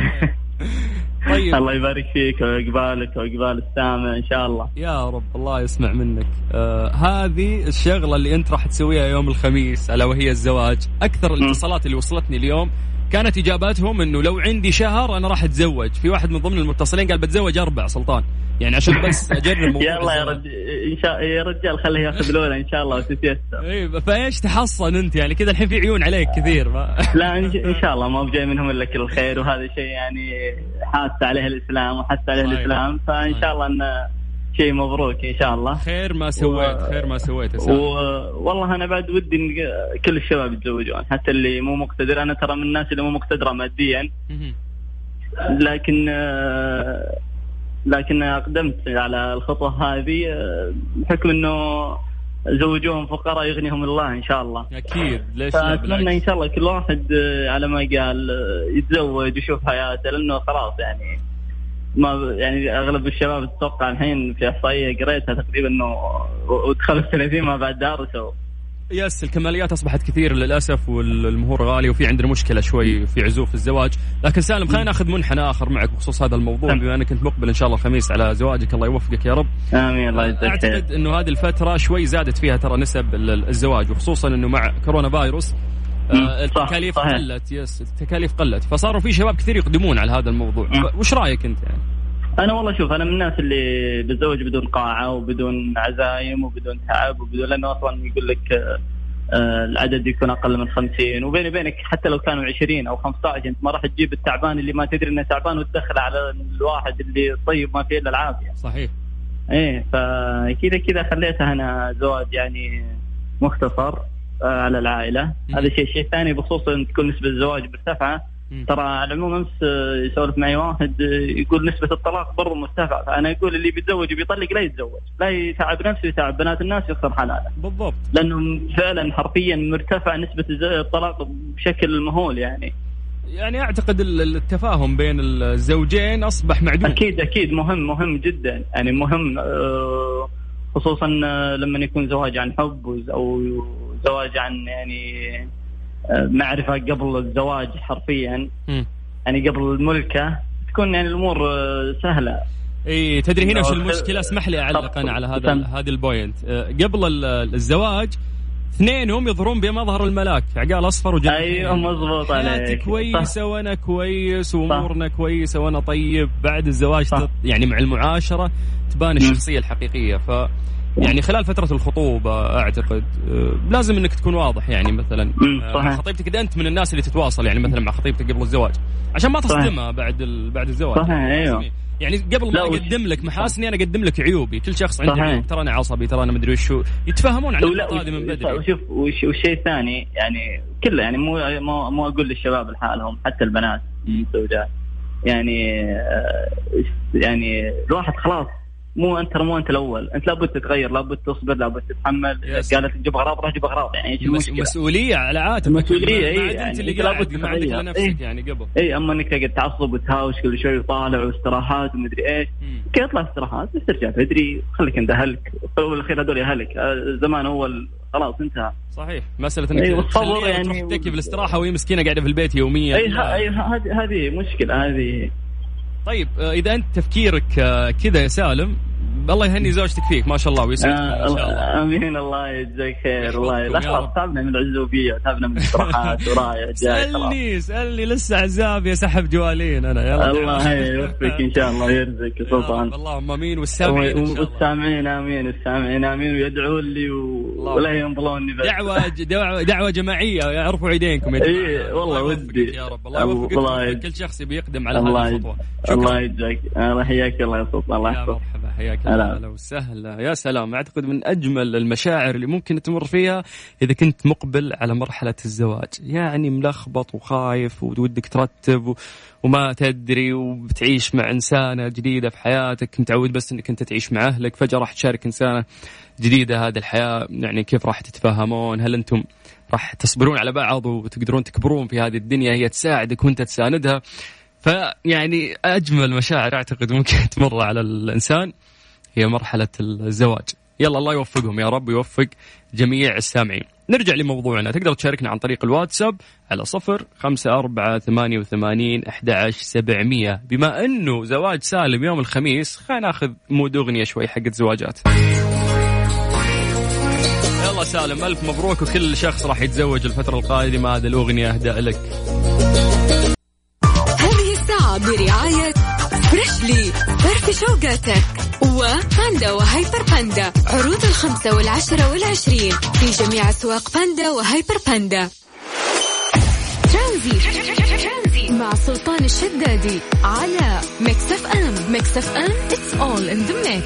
طيب. الله يبارك فيك وعقبالك وعقبال السامع إن شاء الله. يا رب الله يسمع منك. آه هذه الشغلة اللي أنت راح تسويها يوم الخميس ألا وهي الزواج. أكثر الاتصالات اللي وصلتني اليوم كانت إجاباتهم إنه لو عندي شهر أنا راح أتزوج. في واحد من ضمن المتصلين قال بتزوج أربع سلطان. يعني عشان بس أجرب موضوع يلا يا. رجال إن شاء يا رجال خليه ياخذ الاولى إن شاء الله وتتيسر. اي فإيش تحصن أنت؟ يعني كذا الحين في عيون عليك كثير. ما لا إن شاء الله ما بجاي منهم إلا كل الخير وهذا شيء يعني حاس عليه الإسلام وحس عليه طيب. الإسلام فإن شاء الله انه شيء مبروك إن شاء الله. خير ما سويت خير ما سويت و... والله أنا بعد ودي إن كل الشباب يتزوجون حتى اللي مو مقتدر. أنا ترى من الناس اللي مو مقتدرة ماديا. لكن لكن أقدمت على الخطوة هذه بحكم إنه زوجوهم فقراء يغنيهم الله إن شاء الله. أكيد ليش فأتمنى إن شاء الله كل واحد على ما قال يتزوج ويشوف حياته لأنه خلاص يعني ما يعني أغلب الشباب تتوقع الحين في أحصائية قريتها تقريبا إنه ودخلوا ال 30 ما بعد دارسوا يس الكماليات أصبحت كثير للأسف والمهور غالي وفي عندنا مشكلة شوي في عزوف الزواج، لكن سالم خلينا ناخذ منحنى آخر معك بخصوص هذا الموضوع بما إنك أنت مقبل إن شاء الله الخميس على زواجك الله يوفقك يا رب. آمين الله يجزاك أعتقد إنه هذه الفترة شوي زادت فيها ترى نسب ال- الزواج وخصوصا إنه مع كورونا فايروس التكاليف صحيح. قلت يس التكاليف قلت فصاروا في شباب كثير يقدمون على هذا الموضوع. وش رأيك أنت يعني؟ أنا والله شوف أنا من الناس اللي بتزوج بدون قاعة وبدون عزايم وبدون تعب وبدون لأنه أصلا يقول لك آه، آه، العدد يكون أقل من 50 وبيني وبينك حتى لو كانوا 20 أو 15 أنت ما راح تجيب التعبان اللي ما تدري إنه تعبان وتدخله على الواحد اللي طيب ما فيه إلا العافية. صحيح. إيه فكذا كذا خليتها أنا زواج يعني مختصر آه، على العائلة. هذا شيء شيء ثاني بخصوص إن تكون نسبة الزواج مرتفعة. ترى على العموم أمس آه، يسولف معي واحد آه، يقول نسبة الطلاق برضه مرتفعة. فأنا يقول اللي بيتزوج وبيطلق لا يتزوج. لا يتعب نفسه يتعب بنات الناس يخسر حلالة. بالضبط. لأنه فعلا حرفيا مرتفع نسبة الطلاق بشكل مهول يعني. يعني أعتقد ال- التفاهم بين الزوجين أصبح معدوم. أكيد أكيد. مهم مهم جدا. يعني مهم آه، خصوصا آه، لما يكون زواج عن حب أو زواج عن يعني آه، معرفه قبل الزواج حرفيا. يعني قبل الملكة تكون يعني الأمور آه، سهلة. إي تدري هنا وش المشكلة؟ اسمح لي أعلق أنا على هذا. هذا البوينت. أه، قبل ال- الزواج اثنينهم يظهرون بمظهر الملاك. عقال أصفر وجنة أيوه مضبوط عليك. كويسه صح. وأنا كويس وأمورنا كويسة وأنا طيب. بعد الزواج تط... يعني مع المعاشرة تبان الشخصية الحقيقية. ف يعني خلال فترة الخطوبة أعتقد أه، لازم أنك تكون واضح يعني مثلا أه، صحيح. مع خطيبتك إذا أنت من الناس اللي تتواصل يعني مثلا مع خطيبتك قبل الزواج عشان ما. تصدمها بعد ال... بعد الزواج صحيح، أيوه. لازم- يعني قبل ما أقدم لك محاسني أنا أقدم لك عيوبي كل شخص عنده. عيوب ترى أنا عصبي ترى أنا مدري وشو يتفاهمون النقطة هذه من بدري وشوف وش- والشيء الثاني يعني كله يعني مو مو, مو أقول للشباب لحالهم حتى البنات الزوجات يعني آه، يعني الواحد خلاص مو أنت مو أنت الأول. أنت لابد تتغير لابد تصبر لابد تتحمل. قالت تجيب اغراض روح جيب اغراض يعني إيش المشكلة؟ مسؤولية على عاتقك مسؤولية اي عاد أنت يعني اللي لابد ما عندك تتغير. لنفسك إيه. يعني قبل. اي أما إنك تقعد تعصب وتهاوش كل شوي وطالع واستراحات ومدري إيش. okay اطلع استراحات بس ترجع بدري خليك عند أهلك. بالاخير هذول أهلك. آه، زمان أول خلاص انتهى. صحيح. مسألة إنك أيوة، تخليها يعني تروح تتكي في الاستراحة وهي مسكينة قاعدة في البيت يوميا. أي هذه هذه مشكلة هذه. طيب آه، إذا أنت تفكيرك آه، كذا يا سالم الله يهني زوجتك فيك ما شاء الله ويسعدكم ان آه، شاء الله. آمين الله يجزاك خير والله لا خلاص. تعبنا من العزوبية وتعبنا من الاستراحات ورايح جاي خلاص. سألني سألني لسه عزاب يا سحب جوالين أنا يلا. الله يوفقك إن شاء الله ويرزقك يا سلطان. اللهم آمين والسامعين. والسامعين آمين والسامعين آمين ويدعون لي. ولا ينظلوني بس. دعوة دعوة جماعية يا ارفعوا إيدينكم يا جماعة. اي والله ودي. يا رب الله يوفقك. كل شخص يبي يقدم على هذه الخطوة. الله يجزاك. الله يحياك الله يا سلطان الله يحفظك. حياك هلا. الله أهلا. وسهلا. يا سلام أعتقد من أجمل المشاعر اللي ممكن تمر فيها إذا كنت مقبل على مرحلة الزواج. يعني ملخبط وخايف ودك ترتب و... وما تدري وبتعيش مع إنسانة جديدة في حياتك متعود بس إنك أنت تعيش مع أهلك فجأة راح تشارك إنسانة جديدة هذه الحياة. يعني كيف راح تتفاهمون؟ هل أنتم راح تصبرون على بعض وتقدرون تكبرون في هذه الدنيا؟ هي تساعدك وأنت تساندها. فيعني أجمل مشاعر أعتقد ممكن تمر على الإنسان هي مرحلة الزواج. يلا الله يوفقهم. يا رب ويوفق جميع السامعين. نرجع لموضوعنا. تقدر تشاركنا عن طريق الواتساب على صفر خمسة أربعة ثمانية وثمانين أحد سبعمية. بما أنه زواج سالم يوم الخميس خلينا ناخذ mood أغنية شوي حقت زواجات. يلا سالم ألف مبروك وكل شخص راح يتزوج الفترة القادمة. هذه الأغنية أهداء لك. برعاية فريشلي فرفش وقاتك وباندا وهيبر باندا. عروض الخمسة والعشرة والعشرين في جميع أسواق باندا وهيبر باندا. ترانزيت مع سلطان الشدادي على ميكس اف ام. ميكس اف ام it's all in the mix.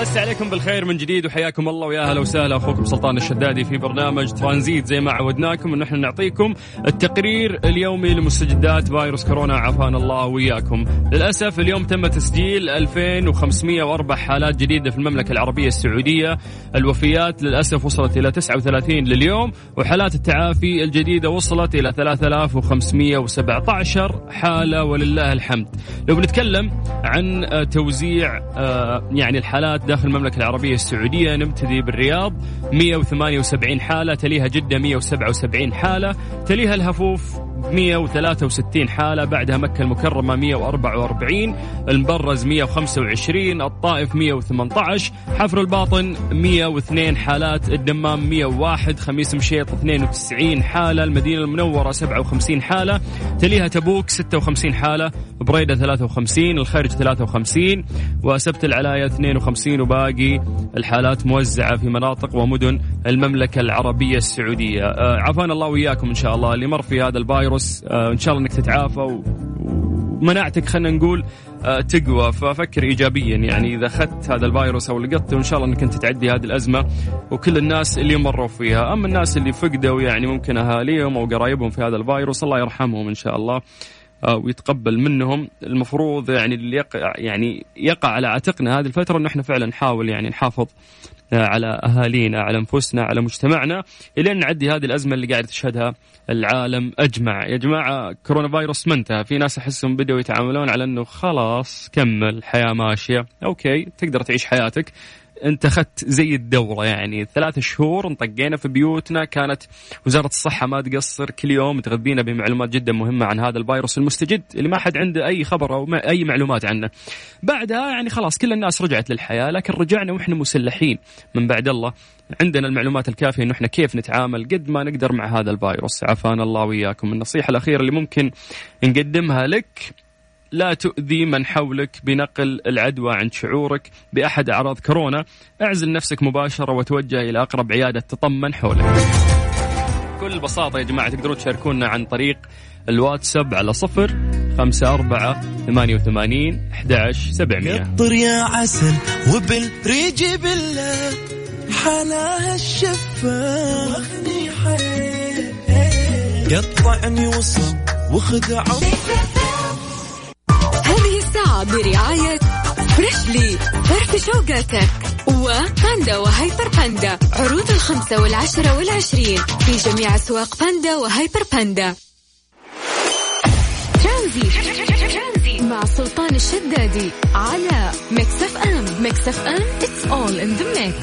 مسى عليكم بالخير من جديد وحياكم الله ويا أهلا وسهلا أخوكم سلطان الشدادي في برنامج ترانزيت زي ما عودناكم انه إحنا نعطيكم التقرير اليومي لمستجدات فيروس كورونا عافانا الله وياكم. للأسف اليوم تم تسجيل 2504 حالات جديدة في المملكة العربية السعودية، الوفيات للأسف وصلت إلى 39 لليوم وحالات التعافي الجديدة وصلت إلى 3517 حالة ولله الحمد. لو بنتكلم عن توزيع آه، يعني الحالات داخل المملكة العربية السعودية نبتدي بالرياض. 178 حالة تليها جدة 177 حالة تليها الهفوف 163 حالة بعدها مكة المكرمة 144 المبرز 125 الطائف 118 حفر الباطن 102 حالات الدمام 101 خميس مشيط 92 حالة المدينة المنورة 57 حالة تليها تبوك 56 حالة بريدة 53 الخرج 53 وسبت العلاية 52 وباقي الحالات موزعة في مناطق ومدن المملكة العربية السعودية. آه، عافانا الله وإياكم إن شاء الله اللي مر في هذا الفيروس آه، إن شاء الله أنك تتعافى و- ومناعتك خلينا نقول آه، تقوى. ففكر ايجابيا يعني إذا أخذت هذا الفيروس أو لقطته وان شاء الله إنك أنت تعدي هذه الأزمة وكل الناس اللي مروا فيها، أما الناس اللي فقدوا يعني ممكن أهاليهم أو قرايبهم في هذا الفيروس الله يرحمهم إن شاء الله آه، ويتقبل منهم. المفروض يعني اللي يقع يعني يقع على عاتقنا هذه الفترة انه إحنا فعلا نحاول يعني نحافظ على أهالينا على أنفسنا على مجتمعنا الين نعدي هذه الأزمة اللي قاعد تشهدها العالم أجمع. يا جماعة كورونا فيروس ما انتهى؟ في ناس أحسهم بدأوا يتعاملون على إنه خلاص كمل الحياة ماشية. أوكي تقدر تعيش حياتك. انت اخذت زي الدوره يعني. ثلاث شهور انطقينا في بيوتنا. كانت وزارة الصحة ما تقصر. كل يوم تغذينا بمعلومات جدا مهمة عن هذا الفيروس المستجد اللي ما حد عنده أي خبر أو أي معلومات عنه. بعدها يعني خلاص كل الناس رجعت للحياة لكن رجعنا وإحنا مسلحين. من بعد الله عندنا المعلومات الكافية إنه إحنا كيف نتعامل قد ما نقدر مع هذا الفيروس. عافانا الله وإياكم. النصيحة الأخيرة اللي ممكن نقدمها لك لا تؤذي من حولك بنقل العدوى عند شعورك بأحد أعراض كورونا. اعزل نفسك مباشرة وتوجه إلى أقرب عيادة تطمن حولك. بكل بساطة يا جماعة تقدرون تشاركونا عن طريق الواتساب على صفر خمسة أربعة ثمانية وثمانين أحد سبعمية. طر يا عسل وبالريج بالله حلاها حيل. قطعني وصل وخدع هذه الساعة برعاية فريشلي فرف شوقاتك. وباندا وهيبر باندا. عروض الخمسة والعشرة والعشرين. في جميع أسواق باندا وهيبر باندا. ترانزيت. مع سلطان الشدادي. على ميكس أف أم. ميكس أف أم it's all in the mix.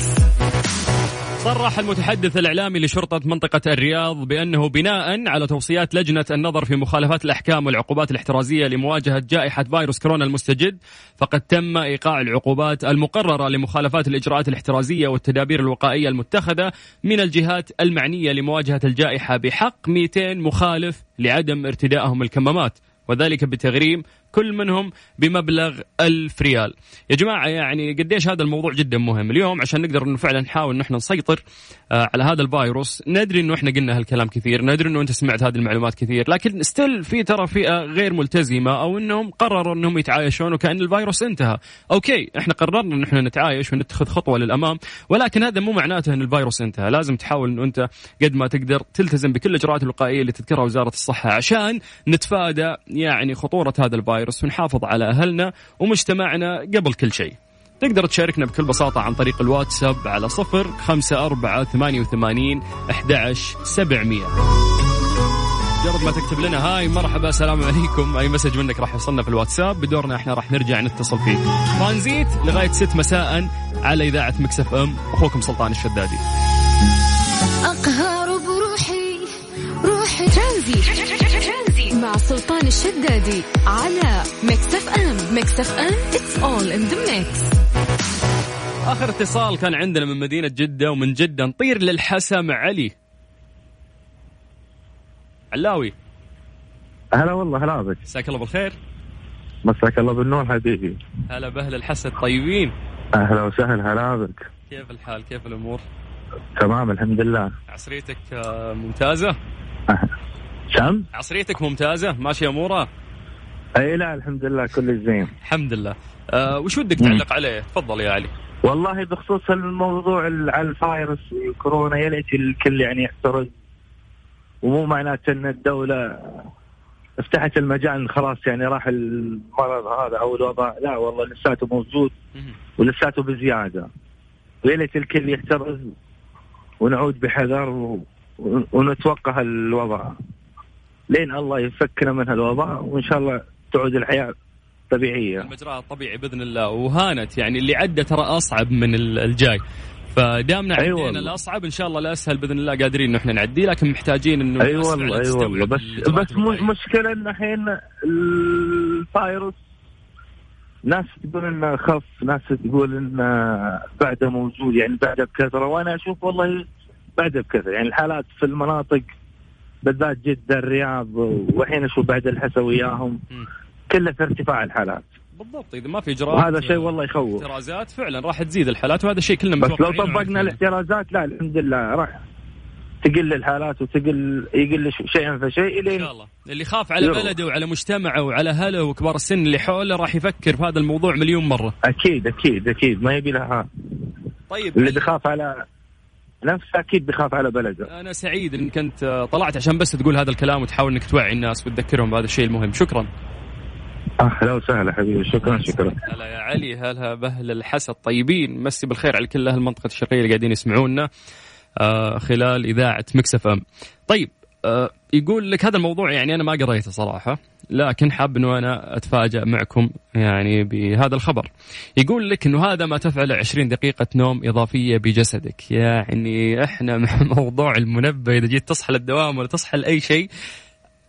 صرح المتحدث الإعلامي لشرطة منطقة الرياض بأنه بناء على توصيات لجنة النظر في مخالفات الأحكام والعقوبات الاحترازية لمواجهة جائحة فيروس كورونا المستجد فقد تم إيقاع العقوبات المقررة لمخالفات الإجراءات الاحترازية والتدابير الوقائية المتخذة من الجهات المعنية لمواجهة الجائحة بحق 200 مخالف لعدم ارتدائهم الكمامات وذلك بتغريم كل منهم بمبلغ ألف ريال. يا جماعة يعني قديش هذا الموضوع جدا مهم. اليوم عشان نقدر انه فعلا نحاول انه إحنا نسيطر آه على هذا الفيروس ندري إنه إحنا قلنا هالكلام كثير ندري إنه أنت سمعت هذه المعلومات كثير لكن still في ترى فئة غير ملتزمة أو إنهم قرروا إنهم يتعايشون وكأن الفيروس انتهى. okay إحنا قررنا إن إحنا نتعايش ونتخذ خطوة للأمام ولكن هذا مو معناته إن الفيروس انتهى. لازم تحاول إنه أنت قد ما تقدر تلتزم بكل الإجراءات الوقائية اللي تذكرها وزارة الصحة عشان نتفادى يعني خطورة هذا الفيروس. ونحافظ على أهلنا ومجتمعنا قبل كل شيء. تقدر تشاركنا بكل بساطة عن طريق الواتساب على صفر خمسة أربعة ثمانية وثمانين أحد سبعمية. مجرد ما تكتب لنا هاي مرحبا السلام عليكم. أي مسج منك راح يوصلنا في الواتساب؟ بدورنا إحنا راح نرجع نتصل فيك ترانزيت لغاية 6 مساء على إذاعة Mix FM. أخوكم سلطان الشدادي. أقهر بروحي روحي. ترانزي مع سلطان الشدادي على Mix FM Mix FM it's all in the mix. آخر اتصال كان عندنا من مدينة جدة ومن جدة نطير للحسا مع علي. علاوي. هلا والله هلا بك مساك الله بالخير. مساك الله بالنور حبيبي. هلا بأهل الحسا الطيبين أهلا وسهلا هلا بك كيف الحال؟ كيف الأمور؟ تمام الحمد لله. عصريتك آه، ممتازة؟ سم عصريتك ممتازة ماشيه امورها أي لا الحمد لله كل زين. الحمد لله. آه وش ودك تعلق عليه؟ تفضل يا علي. والله بخصوص الموضوع ال- على الفايروس الكورونا يا ليت الكل يعني يحترز. ومو معناته إن الدولة فتحت المجال خلاص يعني راح المرض هذا أو الوباء. لا والله لساته موجود ولساته بزيادة. ويا ليت الكل يحترز ونعود بحذر ونتوقع الوضع لين الله يفكنا من هالوضع وإن شاء الله تعود الحياة طبيعية. المجرى الطبيعي بإذن الله وهانت يعني اللي عدى ترى أصعب من ال- الجاي. فدامنا أي عندنا والله. الأصعب إن شاء الله الاسهل بإذن الله قادرين انه إحنا نعديه لكن محتاجين إنه أي والله أي والله. بس بس مشكلة إن الحين الفايروس ناس تقول إنه خف ناس تقول إنه بعده موجود يعني بعده بكثرة. وأنا أشوف والله بعده بكثرة. يعني الحالات في المناطق بالذات جده الرياض والحين أشوف بعد الحسا وياهم كله في ارتفاع الحالات. بالضبط إذا ما في اجراءات وهذا شيء والله يخوف. احترازات فعلا راح تزيد الحالات وهذا شيء كلنا بس لو متوقعينه طبقنا. الاحترازات لا الحمد لله راح تقل الحالات وتقل يقل شيئا فشيء الين اللي خاف على. بلده وعلى مجتمعه وعلى أهله وكبار السن اللي حوله راح يفكر في هذا الموضوع مليون مرة. أكيد أكيد أكيد ما يبي لها. طيب اللي بيخاف على نفسه أكيد بيخاف على بلده. أنا سعيد انك انت آه، طلعت عشان بس تقول هذا الكلام وتحاول إنك توعي الناس وتذكرهم بهذا الشيء المهم. شكرا. أهلا وسهلا حبيبي. شكرا شكرا. هلا يا علي هلا باهل الحسا الطيبين مسي بالخير على كل أهل منطقه الشرقية اللي قاعدين يسمعونا آه خلال إذاعة Mix FM. طيب آه يقول لك هذا الموضوع يعني أنا ما قريته صراحة لكن حاب إنه أنا أتفاجأ معكم يعني بهذا الخبر. يقول لك إنه هذا ما تفعله 20 دقيقة نوم إضافية بجسدك. يعني إحنا مع موضوع المنبه إذا جيت تصحى للدوام ولا تصحى لأي شيء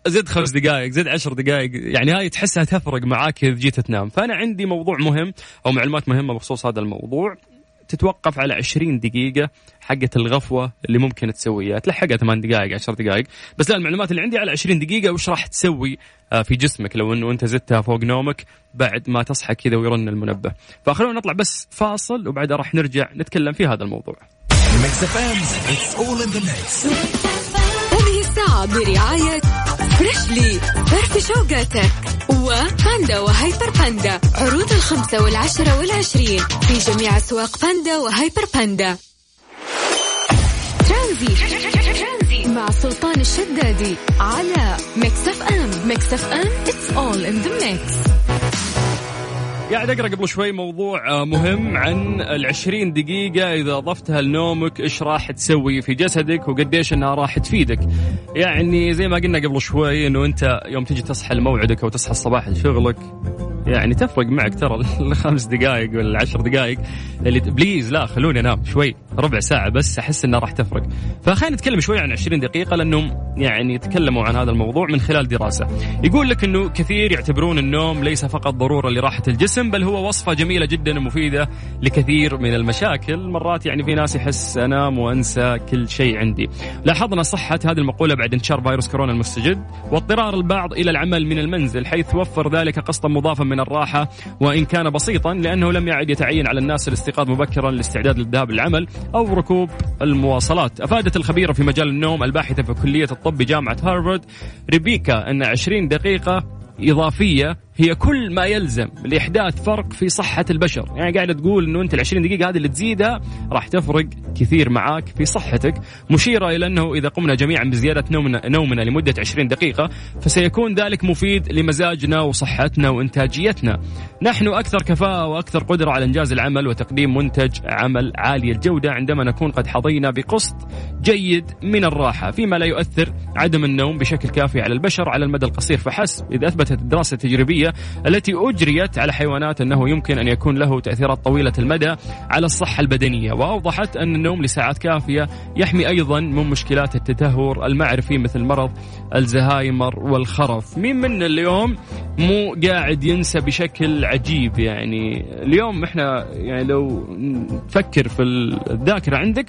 زد خمس دقائق زد عشر دقائق يعني هاي تحسها تفرق معاك إذا جيت تنام. فأنا عندي موضوع مهم أو معلومات مهمة بخصوص هذا الموضوع. تتوقف على 20 دقيقة حقة الغفوة اللي ممكن تسويها. تلحقها 8 دقائق 10 دقائق. بس لا المعلومات اللي عندي على 20 دقيقة وش راح تسوي آه، في جسمك؟ لو إنه أنت زدتها فوق نومك بعد ما تصحى كذا ويرن المنبه. فخلونا نطلع بس فاصل وبعدها راح نرجع نتكلم في هذا الموضوع. برعاية Freshly فرفش أوقاتك. وباندا و Hyper باندا. عروض الخمسة والعشرة والعشرين. في جميع أسواق باندا و Hyper باندا. ترانزي. مع سلطان الشدادي. على Mix FM. Mix FM. It's all in the mix. قاعد أقرأ قبل شوي موضوع آه، مهم عن ال 20 دقيقة إذا أضفتها لنومك إيش راح تسوي في جسدك وقديش إنها راح تفيدك. يعني زي ما قلنا قبل شوي إنه أنت يوم تجي تصحى لموعدك أو تصحى الصباح لشغلك يعني تفرق معك ترى الخمس دقائق ولا العشر دقائق اللي بليز لا خلوني أنام شوي ربع ساعة بس أحس انها راح تفرق. فخلينا نتكلم شوي عن 20 دقيقة لانهم يعني تكلموا عن هذا الموضوع من خلال دراسة. يقول لك إنه كثير يعتبرون النوم ليس فقط ضرورة لراحة الجسم بل هو وصفة جميلة جدا ومفيدة لكثير من المشاكل. مرات يعني في ناس يحس أنام وأنسى كل شيء عندي. لاحظنا صحة هذه المقولة بعد انتشار فيروس كورونا المستجد واضطرار البعض إلى العمل من المنزل حيث وفر ذلك قسطا مضافا من الراحة وإن كان بسيطا لأنه لم يعد يتعين على الناس الاستيقاظ مبكرا للاستعداد للذهاب للعمل أو ركوب المواصلات. أفادت الخبيرة في مجال النوم الباحثة في كلية الطب بجامعة هارفارد ريبيكا أن 20 دقيقة إضافية هي كل ما يلزم لإحداث فرق في صحة البشر. يعني قاعدة تقول أنه أنت العشرين دقيقة هذه اللي تزيدها راح تفرق كثير معاك في صحتك مشيرة إلى أنه إذا قمنا جميعا بزيادة نومنا, نومنا لمدة 20 دقيقة فسيكون ذلك مفيد لمزاجنا وصحتنا وإنتاجيتنا. نحن أكثر كفاءة وأكثر قدرة على إنجاز العمل وتقديم منتج عمل عالي الجودة عندما نكون قد حظينا بقسط جيد من الراحة فيما لا يؤثر عدم النوم بشكل كافي على البشر على المدى القصير. فحسب إذا أثبتت الدراسة التجريبية التي أجريت على حيوانات أنه يمكن أن يكون له تأثيرات طويلة المدى على الصحة البدنية. وأوضحت أن النوم لساعات كافية يحمي أيضا من مشكلات التدهور المعرفي مثل مرض الزهايمر والخرف. مين منا اليوم مو قاعد ينسى بشكل عجيب؟ يعني اليوم إحنا يعني لو نفكر في الذاكرة عندك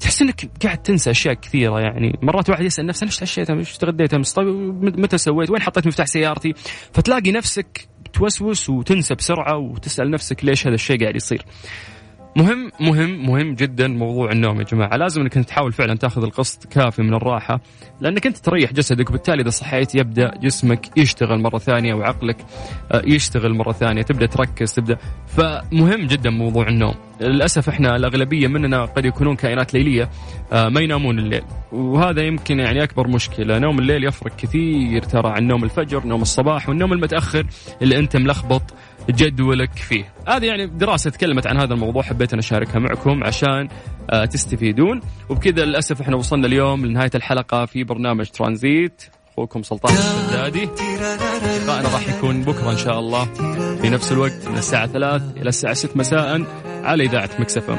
تحس إنك قاعد تنسى أشياء كثيرة يعني. مرات واحد يسأل نفسه إيش تعشيت إيش تغديت؟ امس طيب؟ متى سويت؟ وين حطيت مفتاح سيارتي؟ فتلاقي نفسك توسوس وتنسى بسرعة وتسأل نفسك ليش هذا الشيء قاعد يصير. مهم مهم مهم جدا موضوع النوم يا جماعة. لازم إنك تحاول فعلا تأخذ القسط كافي من الراحة لأنك أنت تريح جسدك وبالتالي إذا صحيت يبدأ جسمك يشتغل مرة ثانية وعقلك آه، يشتغل مرة ثانية تبدأ تركز تبدأ. فمهم جدا موضوع النوم. للأسف إحنا الأغلبية مننا قد يكونون كائنات ليلية آه، ما ينامون الليل. وهذا يمكن يعني أكبر مشكلة. نوم الليل يفرق كثير ترى عن نوم الفجر نوم الصباح والنوم المتأخر اللي أنت ملخبط جدولك فيه. هذه يعني دراسة تكلمت عن هذا الموضوع حبيت أن أشاركها معكم عشان آه، تستفيدون. وبكذا للأسف إحنا وصلنا اليوم لنهاية الحلقة في برنامج ترانزيت. أخوكم سلطان الشدادي. لقاءنا راح يكون بكرة إن شاء الله في نفس الوقت من الساعة ثلاث إلى الساعة ست مساء على إذاعة مكسفة